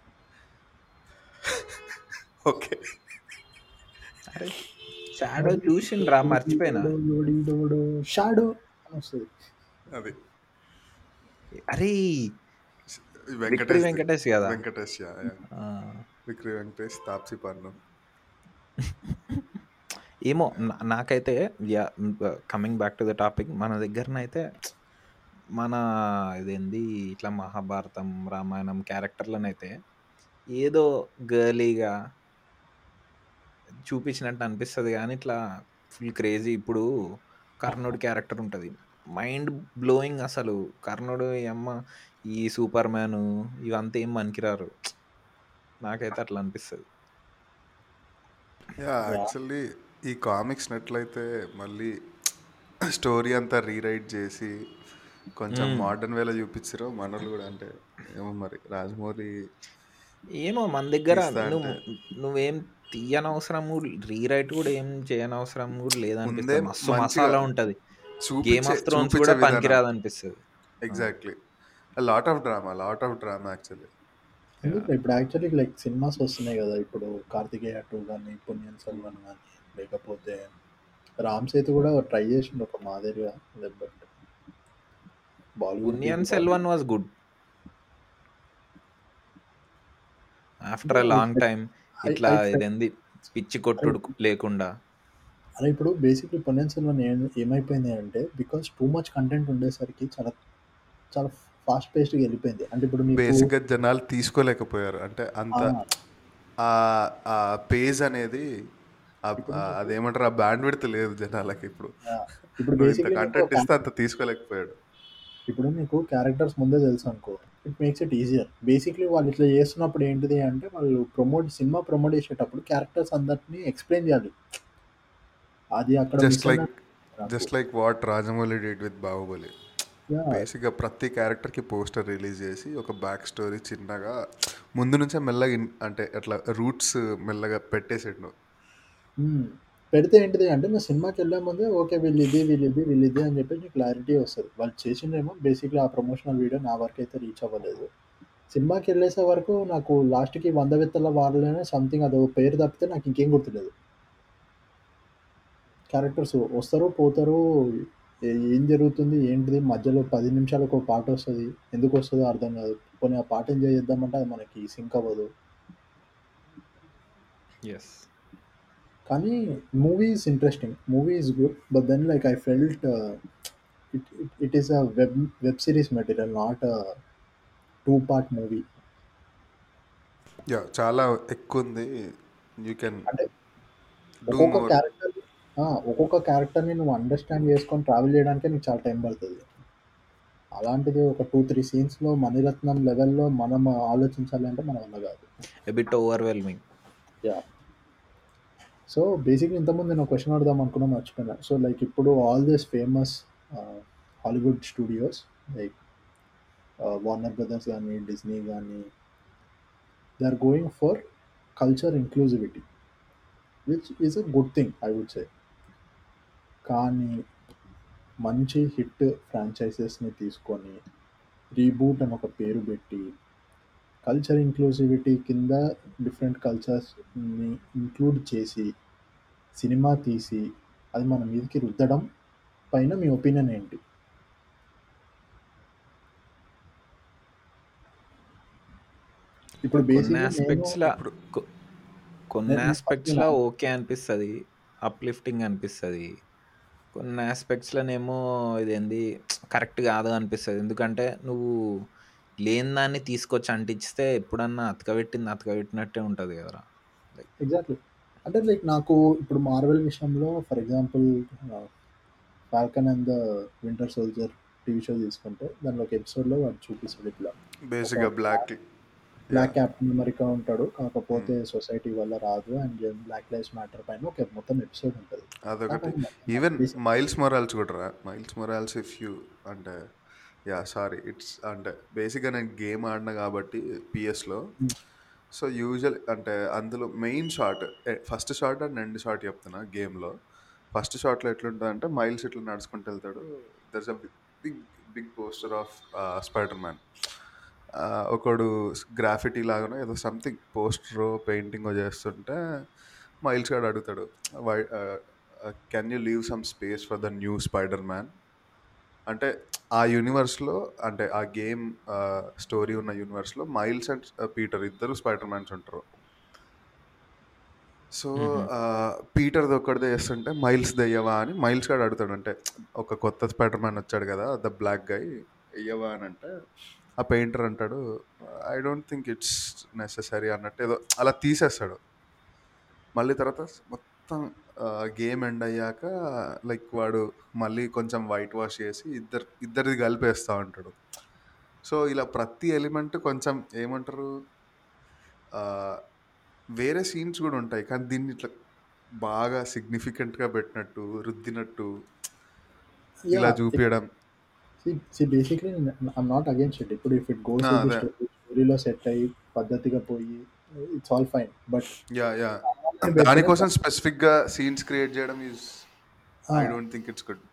Okay. అరే షాడో చూసిండ్రా మర్చిపోయినా. షాడో వస్తుంది. అది. అరే వెంకటేష్ వెంకటేష్ కదా? Venkatesh yeah yeah. ఆ, విక్రమ్ వెంకటేష్ తాప్సీ పన్ను <laughs> ఏమో నాకైతే yeah coming back to the topic మన దగ్గరనైతే మన ఇదేంది ఇట్లా మహాభారతం రామాయణం క్యారెక్టర్లనైతే ఏదో గర్లీగా చూపించినట్టు అనిపిస్తుంది కానీ ఇట్లా ఫుల్ క్రేజీ ఇప్పుడు కర్ణుడి క్యారెక్టర్ ఉంటుంది. మైండ్ బ్లోయింగ్ అసలు. కర్ణుడు అమ్మ ఈ సూపర్ మ్యాన్ ఇవంతా ఏం పనికిరారు? నాకైతే అట్లా అనిపిస్తుంది. యా. యాక్చువల్లీ ఈ కామిక్స్ నెట్లయితే మళ్ళీ స్టోరీ అంతా రీరైట్ చేసి కొంచెం మోడర్న్ వేలో చూపించారు మనోళ్ళు కూడా అంటే ఏమో మరి రాజమౌళి ఏమో మన దగ్గర నువ్వు తీయనవసరం రీరైట్ కూడా ఏం చేయనవసరం కూడా లేదనిపిస్తుంది. మస్తు మసాలా ఉంటది. గేమ్ ఆఫ్ థ్రోన్స్ కూడా పనికిరాదు అనిపిస్తుంది exactly lot of drama lot of drama actually ఇప్పుడు యాక్చువల్లీ లైక్ సినిమాస్ వస్తున్నాయి కదా ఇప్పుడు కార్తికేయ టూ కానీ పుణ్యన్ సెల్వన్ కానీ లేకపోతే రామ్ సేతు కూడా ట్రై చేసిండు ఒక మాదిరిగా but Bollywood Ponniyin Selvan was good after a long time ఇట్లా ఇదేంది పిచ్చి కొట్టుడు లేకుండా. అలా ఇప్పుడు బేసిక్లీ పొన్నియన్ సెల్వన్ ఏం ఏమైపోయింది అంటే బికాస్ టూ మచ్ కంటెంట్ ఉండేసరికి చాలా చాలా ఫాస్ట్ పేస్ట్గా వెళ్ళిపోయింది. అంటే ఇప్పుడు బేసిక్గా జనాలు తీసుకోలేకపోయారు. అంటే అంత ఆ, పేజ్ అనేది అదేమంటారు? ఆ బ్యాండ్ విడత లేదు జనాలకి ఇప్పుడు. ఇప్పుడు కంటెంట్ ఇస్తే అంత తీసుకోలేకపోయాడు. ఇప్పుడు మీకు క్యారెక్టర్స్ ముందే తెలుసు అనుకో. It makes it easier basically వాళ్ళు ఇట్లా చేస్తున్నప్పుడు ఏంటిది అంటే వాళ్ళు ప్రమోట్ సినిమా ప్రమోట్ చేసేటప్పుడు క్యారెక్టర్స్ అందరినీ ఎక్స్ప్లెయిన్ చేయాలి. అది అక్కడ just like just like what Rajamouli did with Baahubali బేసిక్గా ప్రతి క్యారెక్టర్కి పోస్టర్ రిలీజ్ చేసి ఒక బ్యాక్ స్టోరీ చిన్నగా ముందు నుంచే మెల్లగా అంటే అట్లా రూట్స్ మెల్లగా పెట్టేసాడు. పెడితే ఏంటిది అంటే మేము సినిమాకి వెళ్ళే ముందే ఓకే వీళ్ళు వీళ్ళిద్ది వీళ్ళు అని చెప్పి నీకు క్లారిటీ వస్తుంది. వాళ్ళు చేసిందేమో బేసిక్లీ ఆ ప్రమోషనల్ వీడియో నా వరకు అయితే రీచ్ అవ్వలేదు. సినిమాకి వెళ్ళేసే వరకు నాకు లాస్ట్కి వంద విత్తల వారలోనే సంథింగ్ అదో పేరు తప్పితే నాకు ఇంకేం గుర్తులేదు. క్యారెక్టర్స్ వస్తారు పోతారు ఏ- ఏం జరుగుతుంది ఏంటిది మధ్యలో పది నిమిషాలు ఒక పాట వస్తుంది ఎందుకు వస్తుందో అర్థం కాదు. కొన్ని ఆ పాట ఎంజాయ్ చేద్దామంటే అది మనకి సింక్ అవ్వదు. ఎస్ కానీ movie is interesting movie is good but then like I felt it it is a web web series material not two part movie yeah చాలా ఎక్కువ ఉంది. యూ కెన్ అంటే డూ ఒక్కొక్క మోర్ క్యారెక్టర్ ఒక్కొక్క క్యారెక్టర్ని నువ్వు అండర్స్టాండ్ చేసుకొని ట్రావెల్ చేయడానికే నీకు చాలా టైం పడుతుంది. అలాంటిది ఒక టూ త్రీ సీన్స్లో మణిరత్నం లెవెల్లో మనం ఆలోచించాలి అంటే మన వల్ల కాదు. A bit overwhelming yeah so basically ఇంతకుముందు నేను క్వశ్చన్ అడుగుదాం అనుకున్నా మర్చిపోయినా. సో లైక్ ఇప్పుడు all this famous Hollywood studios like Warner Brothers కానీ డిజ్నీ కానీ they are going for culture inclusivity which is a good thing I would say కానీ మంచి హిట్ ఫ్రాంచైజెస్ని తీసుకొని రీబూట్ అని ఒక పేరు పెట్టి కల్చర్ ఇంక్లూసివిటీ కింద డిఫరెంట్ కల్చర్స్ని ఇంక్లూడ్ చేసి సినిమా తీసి అది మన మీదకి రుద్దడం పైన మీ ఒపీనియన్ ఏంటి? ఇప్పుడు కొన్ని ఆస్పెక్ట్స్లో ఓకే అనిపిస్తుంది అప్లిఫ్టింగ్ అనిపిస్తుంది. కొన్ని ఆస్పెక్ట్స్లోనేమో ఇదేంది కరెక్ట్ కాదు అనిపిస్తుంది. ఎందుకంటే నువ్వు లేని దాన్ని తీసుకొచ్చి అంటిస్తే ఎప్పుడన్నా అతకబెట్టింది అతకబెట్టినట్టే ఉంటుంది కదరా. లైక్ ఎగ్జాక్ట్లీ అంటే లైక్ నాకు ఇప్పుడు మార్వెల్ విషయంలో for example Falcon and the Winter Soldier TV show తీసుకుంటే దానిలో ఒక ఎపిసోడ్లో వాడు చూపిస్తాడు ఇట్లా. బేసిక్గా బ్లాక్ బ్లాక్ క్యాప్టెన్ అమెరికా ఉంటాడు. కాకపోతే సొసైటీ వల్ల రాదు. అండ్ బ్లాక్ లైఫ్స్ మ్యాటర్ పైన ఒక మొత్తం ఎపిసోడ్ ఉంటుంది. అదొకటి. ఈవెన్ మైల్స్ మొరాల్స్ కూడా రా. మైల్స్ మొరాల్స్ ఇఫ్ యూ అంటే యా సారీ ఇట్స్ అంటే బేసిక్గా నేను గేమ్ ఆడినా కాబట్టి పిఎస్లో సో యూజువల్ అంటే అందులో main shot first shot and end shot చెప్తున్నా గేమ్లో ఫస్ట్ షాట్లో ఎట్లుంటుంది అంటే మైల్స్ ఇట్లా నడుచుకుంటూ వెళ్తాడు. There's a big big poster of Spiderman ఒకడు గ్రాఫిటీ లాగానో ఏదో సంథింగ్ పోస్టర్ పెయింటింగ్ చేస్తుంటే మైల్స్ గాడు అడుగుతాడు why can you leave some space for the new Spiderman అంటే ఆ యూనివర్స్లో అంటే ఆ గేమ్ స్టోరీ ఉన్న యూనివర్స్లో మైల్స్ అండ్ పీటర్ ఇద్దరు స్పైడర్ మ్యాన్స్ ఉంటారు. సో పీటర్ ఒక్కడిదే చేస్తుంటే మైల్స్ దయ్యవా అని మైల్స్ గాడు అడుగుతాడు. అంటే ఒక కొత్త స్పైడర్ మ్యాన్ వచ్చాడు కదా ద బ్లాక్ గై వెయ్యవా అని అంటే ఆ పెయింటర్ అంటాడు I don't think it's necessary అన్నట్టు ఏదో అలా తీసేస్తాడు. మళ్ళీ తర్వాత మొత్తం గేమ్ ఎండ్ అయ్యాక లైక్ వాడు మళ్ళీ కొంచెం వైట్ వాష్ చేసి ఇద్దరు ఇద్దరిది కలిపేస్తూ ఉంటాడు. సో ఇలా ప్రతి ఎలిమెంట్ కొంచెం ఏమంటారు వేరే సీన్స్ కూడా ఉంటాయి. కానీ దీన్ని ఇట్లా బాగా సిగ్నిఫికెంట్గా పెట్టినట్టు రుద్దినట్టు ఇలా చూపించడం see basically I'm not against it ఇప్పుడు ఇఫ్ ఇట్ గోస్ స్టోరీలో సెట్ అయ్యి పద్ధతిగా పోయి it's all fine but yeah yeah దానికోసం స్పెసిఫిక్గా సీన్స్ క్రియేట్ చేయడం is I don't think it's good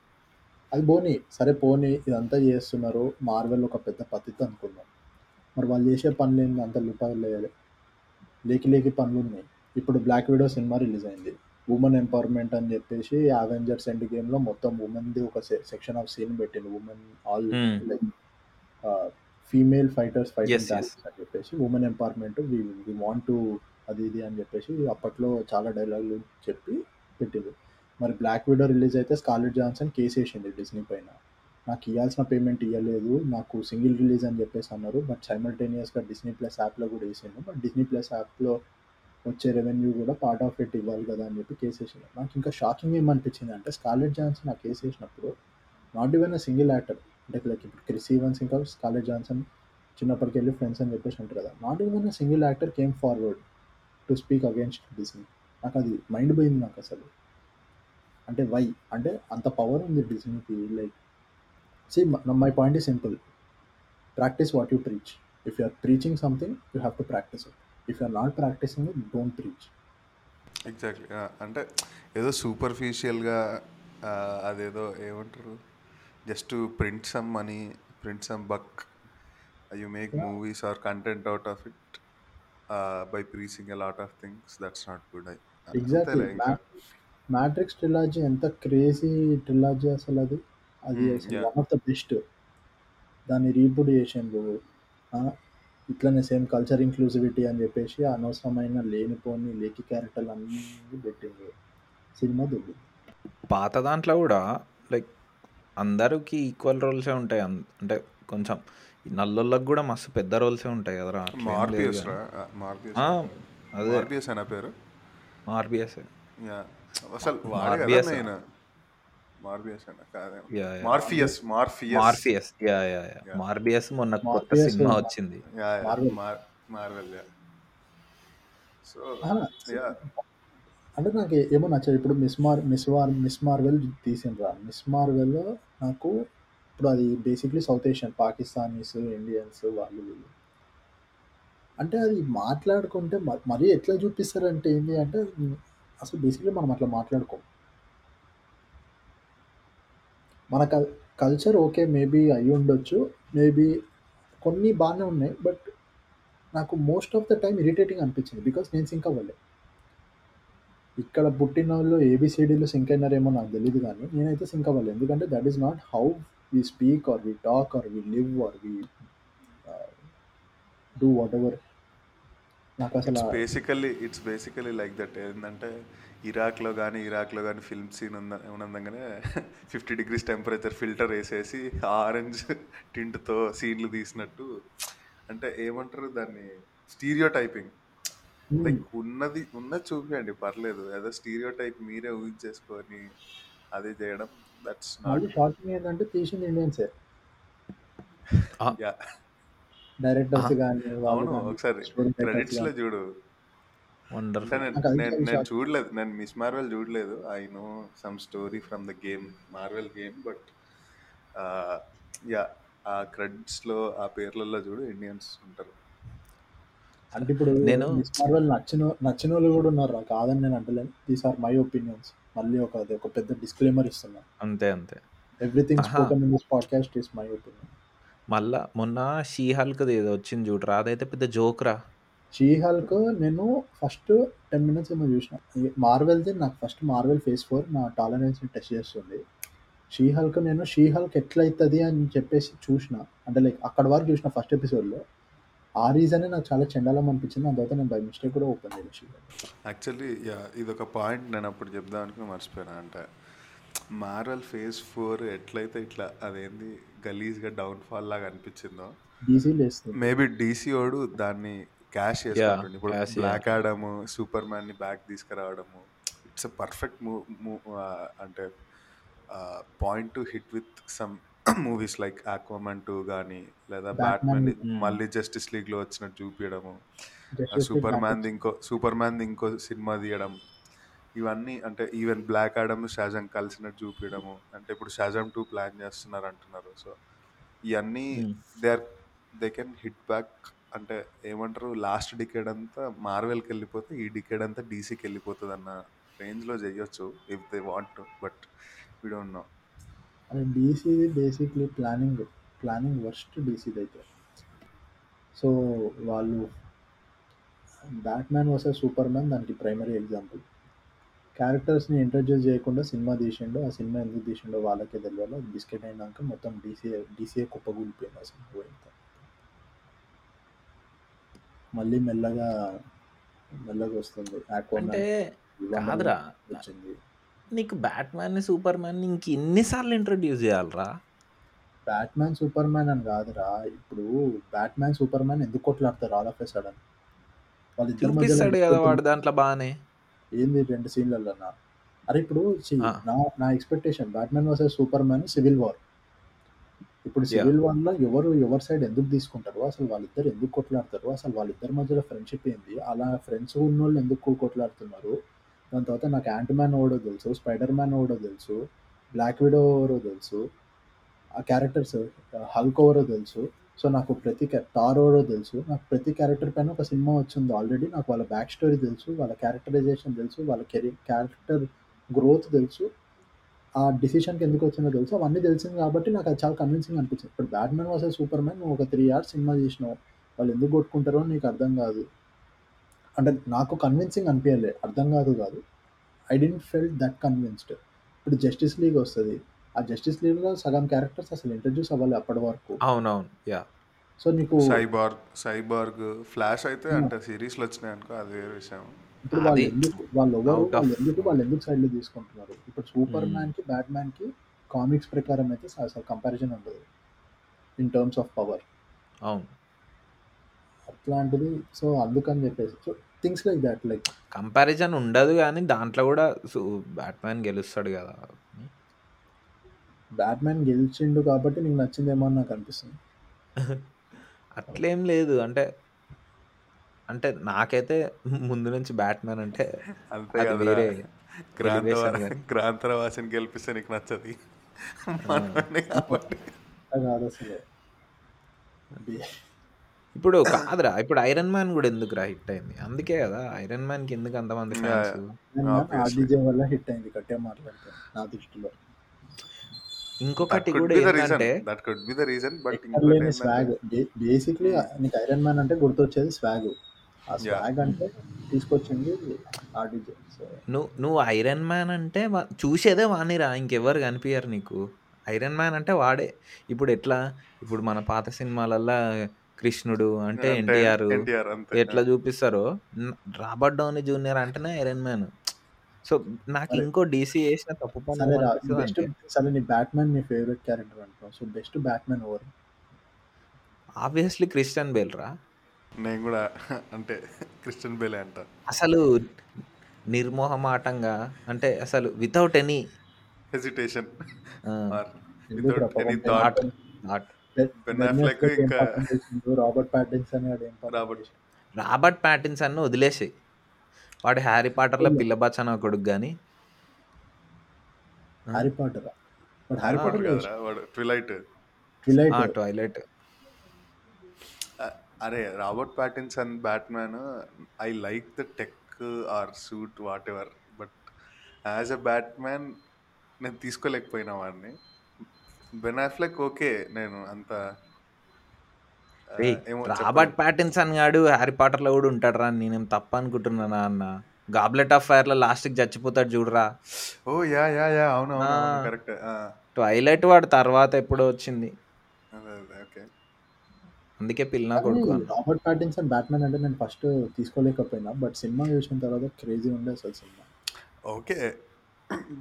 అది పోనీ సరే పోనీ ఇదంతా చేస్తున్నారు మార్వెల్ ఒక పెద్ద పద్ధతి అనుకుందాం. మరి వాళ్ళు చేసే పనులు ఏంది? అంత లుపాలు లేయాలి. లేకి లేకి పనులు ఉన్నాయి. ఇప్పుడు బ్లాక్ విడో సినిమా రిలీజ్ అయింది. ఉమెన్ ఎంపవర్మెంట్ అని చెప్పేసి అవెంజర్స్ ఎండ్ గేమ్లో మొత్తం ఉమెన్ది ఒక సెక్షన్ ఆఫ్ సీన్ పెట్టింది. Women all like female fighters fighting talents అని చెప్పేసి women empowerment we want to అది ఇది అని చెప్పేసి అప్పట్లో చాలా డైలాగులు చెప్పి పెట్టింది మరి బ్లాక్ విడో రిలీజ్ అయితే స్కాలెట్ జాన్సన్ కేసు వేసింది డిస్నీ పైన. నాకు ఇవ్వాల్సిన పేమెంట్ ఇవ్వలేదు నాకు సింగిల్ రిలీజ్ అని చెప్పేసి అన్నారు బట్ సైమల్టేనియస్గా డిస్నీ ప్లస్ యాప్లో కూడా వేసిండు బట్ డిస్నీ ప్లస్ యాప్లో వచ్చే రెవెన్యూ కూడా పార్ట్ ఆఫ్ ఇట్ ఇవ్వాలి కదా అని చెప్పి కేసు వేసిండు నాకు ఇంకా షాకింగ్ ఏమనిపించింది అంటే స్కాలెట్ జాన్సన్ ఆ కేసు వేసినప్పుడు not even a single actor అంటే లైక్ ఇప్పుడు క్రిస్ ఈవెన్స్ ఇంకా స్కాలెట్ జాన్సన్ చిన్నప్పటికి వెళ్ళి ఫ్రెండ్స్ అని చెప్పేసి అంటారు కదా not even a single actor came forward to speak against Disney నాకు అది మైండ్ పోయింది నాకు అసలు. అంటే వై అంటే అంత పవర్ ఉంది డిస్నీకి లైక్ సి మై పాయింట్ ఈ simple practice what you preach if you are preaching something you have to practise it if you are not practising it don't preach exactly అంటే ఏదో సూపర్ఫిషియల్గా అదేదో ఏమంటారు? Just print some money print some buck you make movies or content out of it by preaching a lot of things that's not good I exactly ఇంకా Matrix trilogy ఎంత crazy ట్రిలాజీ అసలు అది? అది అసలు. వన్ ఆఫ్ ద బెస్ట్ దాన్ని reboot చేసిండ్రు ఆ, ఇట్లనే సేమ్ కల్చర్ ఇంక్లూజివిటీ అని చెప్పేసి అనవసరమైన లేనిపోని లేకి క్యారెక్టర్లు అన్నీ పెట్టిండ్రు సినిమా దుబ్బు పాత దాంట్లో కూడా లైక్ అందరికి ఈక్వల్ రోల్సే ఉంటాయి. అన్- అంటే కొంచెం నల్లోళ్ళకి కూడా మస్తు పెద్ద రోల్సే ఉంటాయి కదరా. అదే. మార్పియస్ అయిన పేరు? ఆర్బిఎస్ యా. అసలు yeah yeah. Morpheus Morpheus. Morpheus. Yeah yeah yeah. Morbius మొన్న కొత్త సినిమా వచ్చింది. Yeah Marvel. Marvel. Yeah. So yeah. అంటే నాకు ఏమో నచ్చదు. ఇప్పుడు మిస్ మార్ మిస్ వార్ మిస్ మార్వెల్ తీసిండ్రా. మిస్ మార్వెల్ నాకు ఇప్పుడు అది basically South Asian Pakistanis Indians వాళ్ళు వీళ్ళు. అంటే అది మాట్లాడుకుంటే మ- మరీ ఎట్లా చూపిస్తారంటే ఏంటి అంటే అసలు బేసిక్లీ మనం అట్లా మాట్లాడుకోం. మన కల్ కల్చర్ ఓకే మేబీ అయి ఉండొచ్చు మేబీ కొన్ని బాగానే ఉన్నాయి బట్ నాకు most of the time irritating అనిపించింది బికాస్ నేను సింక్ అవ్వలే. ఇక్కడ పుట్టిన వాళ్ళు ఏబిసిడీలో సింక్ అయినారేమో నాకు తెలియదు కానీ నేనైతే సింక్ అవ్వాలి. ఎందుకంటే that is not how we speak or we talk or we live or we do whatever నాకు అసలు it's basically it's basically like that ఏంటంటే ఇరాక్లో కానీ ఇరాక్లో కానీ ఫిల్మ్ సీన్ ఉన్న ఉన్నందుకనే ఫిఫ్టీ డిగ్రీస్ టెంపరేచర్ ఫిల్టర్ వేసేసి ఆరెంజ్ టింట్తో సీన్లు తీసినట్టు. అంటే ఏమంటారు దాన్ని? స్టీరియో టైపింగ్ లైక్ ఉన్నది ఉన్నది చూపించండి పర్లేదు. ఏదో స్టీరియో టైప్ మీరే ఊహించేసుకొని అదే చేయడం దట్స్ నాట్ షాకింగ్ ఏంటంటే తీసింది ఇండియన్సే యా డైరెక్టర్స్ కానీ వాళ్ళు అవును ఒకసారి క్రెడిట్స్లో చూడు. నేను చూడలేదు నేను మిస్ మార్వెల్ చూడలేదు. I know some story from the game Marvel game but yeah ఆ క్రెడిట్స్లో ఆ పేర్లలో చూడు ఇండియన్స్ ఉంటారు. అంటే ఇప్పుడు నేను మిస్ మార్వెల్ నచ్చిన నచ్చిన వాళ్ళు కూడా ఉన్నారు కాదని నేను అంటలేను. దీస్ ఆర్ మై ఒపీనియన్స్ మళ్ళీ ఒక అది ఒక పెద్ద డిస్క్లైమర్ ఇస్తున్నా. అంతే అంతే. Everything spoken in this podcast is my opinion మళ్ళా మొన్న షీ హల్క్ది ఏదో వచ్చింది చూడరా అదైతే పెద్ద జోక్రా షీ హల్క్ నేను ఫస్ట్ టెన్ మినిట్స్ ఏమో చూసిన. మార్వెల్ది నాకు ఫస్ట్ మార్వెల్ ఫేస్ ఫోర్ నా టాలరెన్స్ని టెస్ట్ చేస్తుంది. షీ హల్క్ నేను షీ హల్క్ ఎట్లయితుంది అని చెప్పేసి చూసిన. అంటే లైక్ అక్కడ వరకు చూసిన ఫస్ట్ ఎపిసోడ్లో ఆ రీజనే నాకు చాలా చెండాలం అనిపించింది. దాని తర్వాత నేను బై మిస్టేక్ కూడా ఓపెన్ హల్క్ యాక్చువల్లీ యా ఇదొక పాయింట్ నేను అప్పుడు చెప్దాం అనుకుని మర్చిపోయినా. అంటే మార్వెల్ ఫేజ్ ఫోర్ ఎట్లయితే ఇట్లా అదేంది గలీజ్గా డౌన్ఫాల్ లాగా అనిపించిందో డీసీ లేస్తుంది మేబీ డీసీ ఓడు దాన్ని క్యాష్ యా చేసుకుంటుండే. ఇప్పుడు బ్లాక్ ఆడము సూపర్ మ్యాన్ని బ్యాక్ తీసుకురావడము ఇట్స్ ఎ పర్ఫెక్ట్ మూవ్ అంటే point to hit with some movies like Aquaman two కానీ లేదా బ్యాట్మెన్ మళ్ళీ జస్టిస్ లీగ్లో వచ్చినట్టు చూపించడము లీగ్ సూపర్ మ్యాన్ ఇంకో సూపర్ మ్యాన్ ఇంకో సినిమా తీయడం ఇవన్నీ అంటే ఈవెన్ బ్లాక్ ఆడమ్ షాజామ్ కలిసినట్టు చూపించడము అంటే ఇప్పుడు షాజామ్ టూ ప్లాన్ చేస్తున్నారు అంటున్నారు. సో ఇవన్నీ they are they can hit back అంటే ఏమంటారు లాస్ట్ డికేడ్ అంతా మార్వెల్కి వెళ్ళిపోతే ఈ డికేడ్ అంతా డీసీకి వెళ్ళిపోతుంది అన్న రేంజ్లో చేయొచ్చు if they want but we don't know. And డీసీది basically planning planning worst డీసీది అయితే. సో వాళ్ళు బ్యాట్మ్యాన్ వర్సెస్ సూపర్ మ్యాన్ దానికి ప్రైమరీ ఎగ్జాంపుల్ క్యారెక్టర్స్ని ఇంట్రడ్యూస్ చేయకుండా సినిమా తీసిండో ఆ సినిమా ఎందుకు తీసిండో వాళ్ళకే తెలియాలి. అది బిస్కెట్ అయినాక మొత్తం డీసీఏ డీసీఏ కుప్పగూలిపోయింది ఆ సినిమా పోయిన తర్వాత. మళ్ళీ మెల్లగా మెల్లగా వస్తుంది. ఆక్వామ్యాన్ అంటే కాదురా. వచ్చింది. నీకు బ్యాట్ మ్యాన్ సూపర్ మ్యాన్ ఇంక ఎన్నిసార్లు ఇంట్రడ్యూస్ చేయాలరా? బ్యాట్మ్యాన్ సూపర్ మ్యాన్ అని కాదురా. ఇప్పుడు బ్యాట్మ్యాన్ సూపర్ మ్యాన్ ఎందుకు కొట్లాడతారు ఆల్ ఆఫ్ ఎ సడన్ వాళ్ళిద్దరి మధ్యలో చూపిస్తాడు కదా వాడు దాంట్లో బాగానే ఏంది రెండు సీన్లలో అరే ఇప్పుడు. నా నా expectation Batman versus Superman civil war ఇప్పుడు సివిల్ వార్లో ఎవరు ఎవరి సైడ్ ఎందుకు తీసుకుంటారు అసలు వాళ్ళిద్దరు ఎందుకు కొట్లాడతారు అసలు వాళ్ళిద్దరి మధ్యలో ఫ్రెండ్షిప్ ఏంది? అలా ఫ్రెండ్స్ ఉన్న వాళ్ళు ఎందుకు కొట్లాడుతున్నారు? దాని తర్వాత నాకు యాంటీ మ్యాన్ ఓడో తెలుసు స్పైడర్ మ్యాన్ ఓడో తెలుసు బ్లాక్ విడో ఓవరో తెలుసు ఆ క్యారెక్టర్స్ హల్క్ ఓవరో తెలుసు. సో నాకు ప్రతి టార్ ఎవరో తెలుసు. నాకు ప్రతి క్యారెక్టర్ పైన ఒక సినిమా వచ్చింది ఆల్రెడీ. నాకు వాళ్ళ బ్యాక్ స్టోరీ తెలుసు వాళ్ళ క్యారెక్టరైజేషన్ తెలుసు వాళ్ళ కెరీర్ క్యారెక్టర్ గ్రోత్ తెలుసు. ఆ డిసిషన్కి ఎందుకు వచ్చిందో తెలుసు. అవన్నీ తెలిసింది కాబట్టి నాకు అది చాలా కన్విన్సింగ్ అనిపించింది. ఇప్పుడు బ్యాట్మెన్ వాసే సూపర్ మ్యాన్ నువ్వు ఒక త్రీ అవర్స్ సినిమా చేసినావు వాళ్ళు ఎందుకు కొట్టుకుంటారో నీకు అర్థం కాదు. అంటే నాకు కన్విన్సింగ్ అనిపించలే అర్థం కాదు కాదు. I didn't felt that convinced ఇప్పుడు జస్టిస్ లీగ్ వస్తుంది. ఆ జస్టిస్ లీగ్లో సగం క్యారెక్టర్స్ అసలు ఇంట్రడ్యూస్ అవ్వాలి అప్పటి వరకు. అవునవును. యా సో నీకు సైబార్గ్ సైబార్గ్ ఫ్లాష్ అయితే అంటే సిరీస్లో వచ్చినాయి అనుకో అది వేరే విషయం. ఇప్పుడు వాళ్ళు అది ఎందుకు వాళ్ళు వాళ్ళు ఎందుకు వాళ్ళు ఎందుకు సైడ్లో తీసుకుంటున్నారు? ఇప్పుడు సూపర్ Hmm. మ్యాన్కి బ్యాట్ మ్యాన్కి కామిక్స్ ప్రకారం అయితే అసలు కంపారిజన్ ఉండదు. ఇన్ టర్మ్స్ ఆఫ్ పవర్ అవును. అట్లాంటిది సో అందుకని చెప్పేసి so things like that like comparison ఉండదు కానీ దాంట్లో కూడా బ్యాట్ మ్యాన్ గెలుస్తాడు కదా బ్యాట్‌మ్యాన్ గెలిచిండు కాబట్టి నీకు నచ్చిందేమో అని నాకు అనిపిస్తుంది. <laughs> అట్లేం లేదు. అంటే అంటే నాకైతే ముందు నుంచి బ్యాట్‌మ్యాన్ అంటే అది వేరే. క్రాంతరవాసిని <laughs> గెలిపిస్తే నీకు నచ్చది ఆ! మనోడే కాబట్టి అట్లా కాదసలు. బే ఇప్పుడు <coughs> కాదురా! ఇప్పుడు 'ఐరన్ మ్యాన్' గూడా ఎందుకురా హిట్ అయింది? అందుకే గదా! 'ఐరన్ మ్యాన్‌కి' ఎందుకు అంతమంది మ్యాన్ వల్ల హిట్ అయింది గట్టిగా మాట్లాడితే నా దృష్టిలో. ఇంకొకటి కుడ్. ఏందంటే that could be the reason. But swag. Basically. నీకు ఐరన్ మ్యాన్ అంటే గుర్తొచ్చేది స్వాగ్. ఆ! స్వాగ్ అంటే తీసుకొచ్చింది ఆర్‌డీజే. నువ్వు నువ్వు 'ఐరన్ మ్యాన్' అంటే చూసేదే వాడినిరా ఇంకెవ్వరు కనిపియరు నీకు. 'ఐరన్ మ్యాన్' అంటే వాడే. ఇప్పుడు ఎట్లా? ఇప్పుడు మన పాత సినిమాలల్లా కృష్ణుడు అంటే ఎన్టీఆర్. ఎట్లా! చూపిస్తారో 'రాబర్ట్ డౌనీ జూనియర్' అంటేనే 'ఐరన్ మ్యాన్.' సో, నాకు. ఇంకో డీసీ చేసిన తప్పు పని సరే నీ ఫేవరెట్ క్యారెక్టర్ అంటున్నావు. సో బెస్ట్ బ్యాట్‌మ్యాన్ ఎవరు? ఆబ్వియస్లీ 'క్రిస్టియన్ బేల్' రా. నేను గూడా అంటే క్రిస్టియన్ బేలే అంటా. అసలు నిర్మొహమాటంగా అంటే అసలు without any hesitation without any thought. Thought Robert Pattinson Robert? 'Robert ప్యాటిన్సన్‌ని' వదిలేసేయి. వాడు 'హ్యారీ పాటర్‌లో' వీళ్ళు పిల్ల బచ్చన కొడుకు గాని ఆ! హ్యారీ పాటరా? వాడు హ్యారీ! పాటర్ కాదురా వాడు ట్విలైట్. ట్విలైట్ ఆ! 'ట్వైలైట్.' అరే Robert Pattinson Batman I like the tech or suit whatever but as a Batman నేను తీసుకోలేకపోయినా వాడిని బెన్ అఫ్లెక్ ఓకే నేను అంత 'రాబర్ట్ ప్యాటిన్సన్' గాడు 'హ్యారీ పాటర్‌లో' కూడా ఉంటాడురా నేనేం తప్పు అనుకుంటున్నానా అన్న. 'గాబ్లెట్ ఆఫ్ ఫైర్‌లో' లాస్ట్‌కి చచ్చిపోతాడు చూడురా. ఓ యా యా యా అవును కరెక్ట్ 'ట్వైలైట్' వాడు తర్వాత ఎప్పుడో వచ్చింది. అందుకే పిల్లా కొడుకు. రాబర్ట్ ప్యాటిన్సన్ బ్యాట్‌మ్యాన్ అంటే నేను ఫస్ట్ తీసుకోలేకపోయినా. బట్ సినిమా చూసిన తర్వాత క్రేజీ ఉండే అసలు cinema. Okay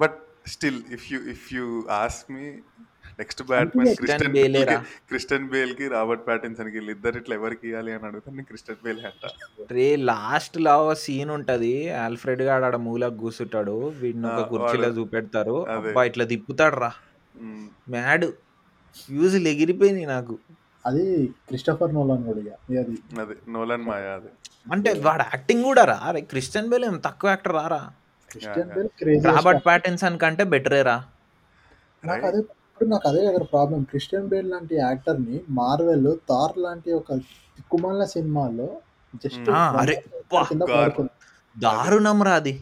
but still if you if you ask me next Batman Christian Christian బేలేరా. బేల్కి క్రిస్టియన్ బేల్కి రాబర్ట్ ప్యాటిన్సన్కి వీళ్ళిద్దరు ఇట్లా ఎవరికి ఇవ్వాలి అని అడుగుతాను నేను క్రిస్టియన్ బేల్ అంట రే లాస్ట్‌లో ఓ సీన్ ఉంటది. ఆల్ఫ్రెడ్ గాడు ఆడ మూలకు కూసుంటాడు. వీడిని ఒక కుర్చీలో చూపెడతారు. అబ్బా! ఇట్లా తిప్పుతాడురా. మ్, మ్యాడ్. ఫ్యూజులు ఎగిరిపోయినాయి నాకు. అది క్రిస్టోఫర్ నోలాన్ కూడా అది అదే నోలన్ మాయా అది అంటే వాడు యాక్టింగ్ కూడా రా. అరే క్రిస్టియన్ బేల్ ఏం తక్కువ యాక్టర్ రారా. Bale Robert. ప్యాటిన్సన్ కంటే బెటరేరా. నాకు రైట్ అదే ఇప్పుడు నాకు అదే కదా ప్రాబ్లం. క్రిస్టియన్ బేల్ లాంటి యాక్టర్‌ని మార్వెల్, థార్ లాంటి ఒక తిక్కుమాలిన సినిమాలో జస్ట్ ఆ! వన్ అరే ఆఫ్ అబ్బా! కింద గార్ పాడుకుంది. అదే దారుణం రా అది.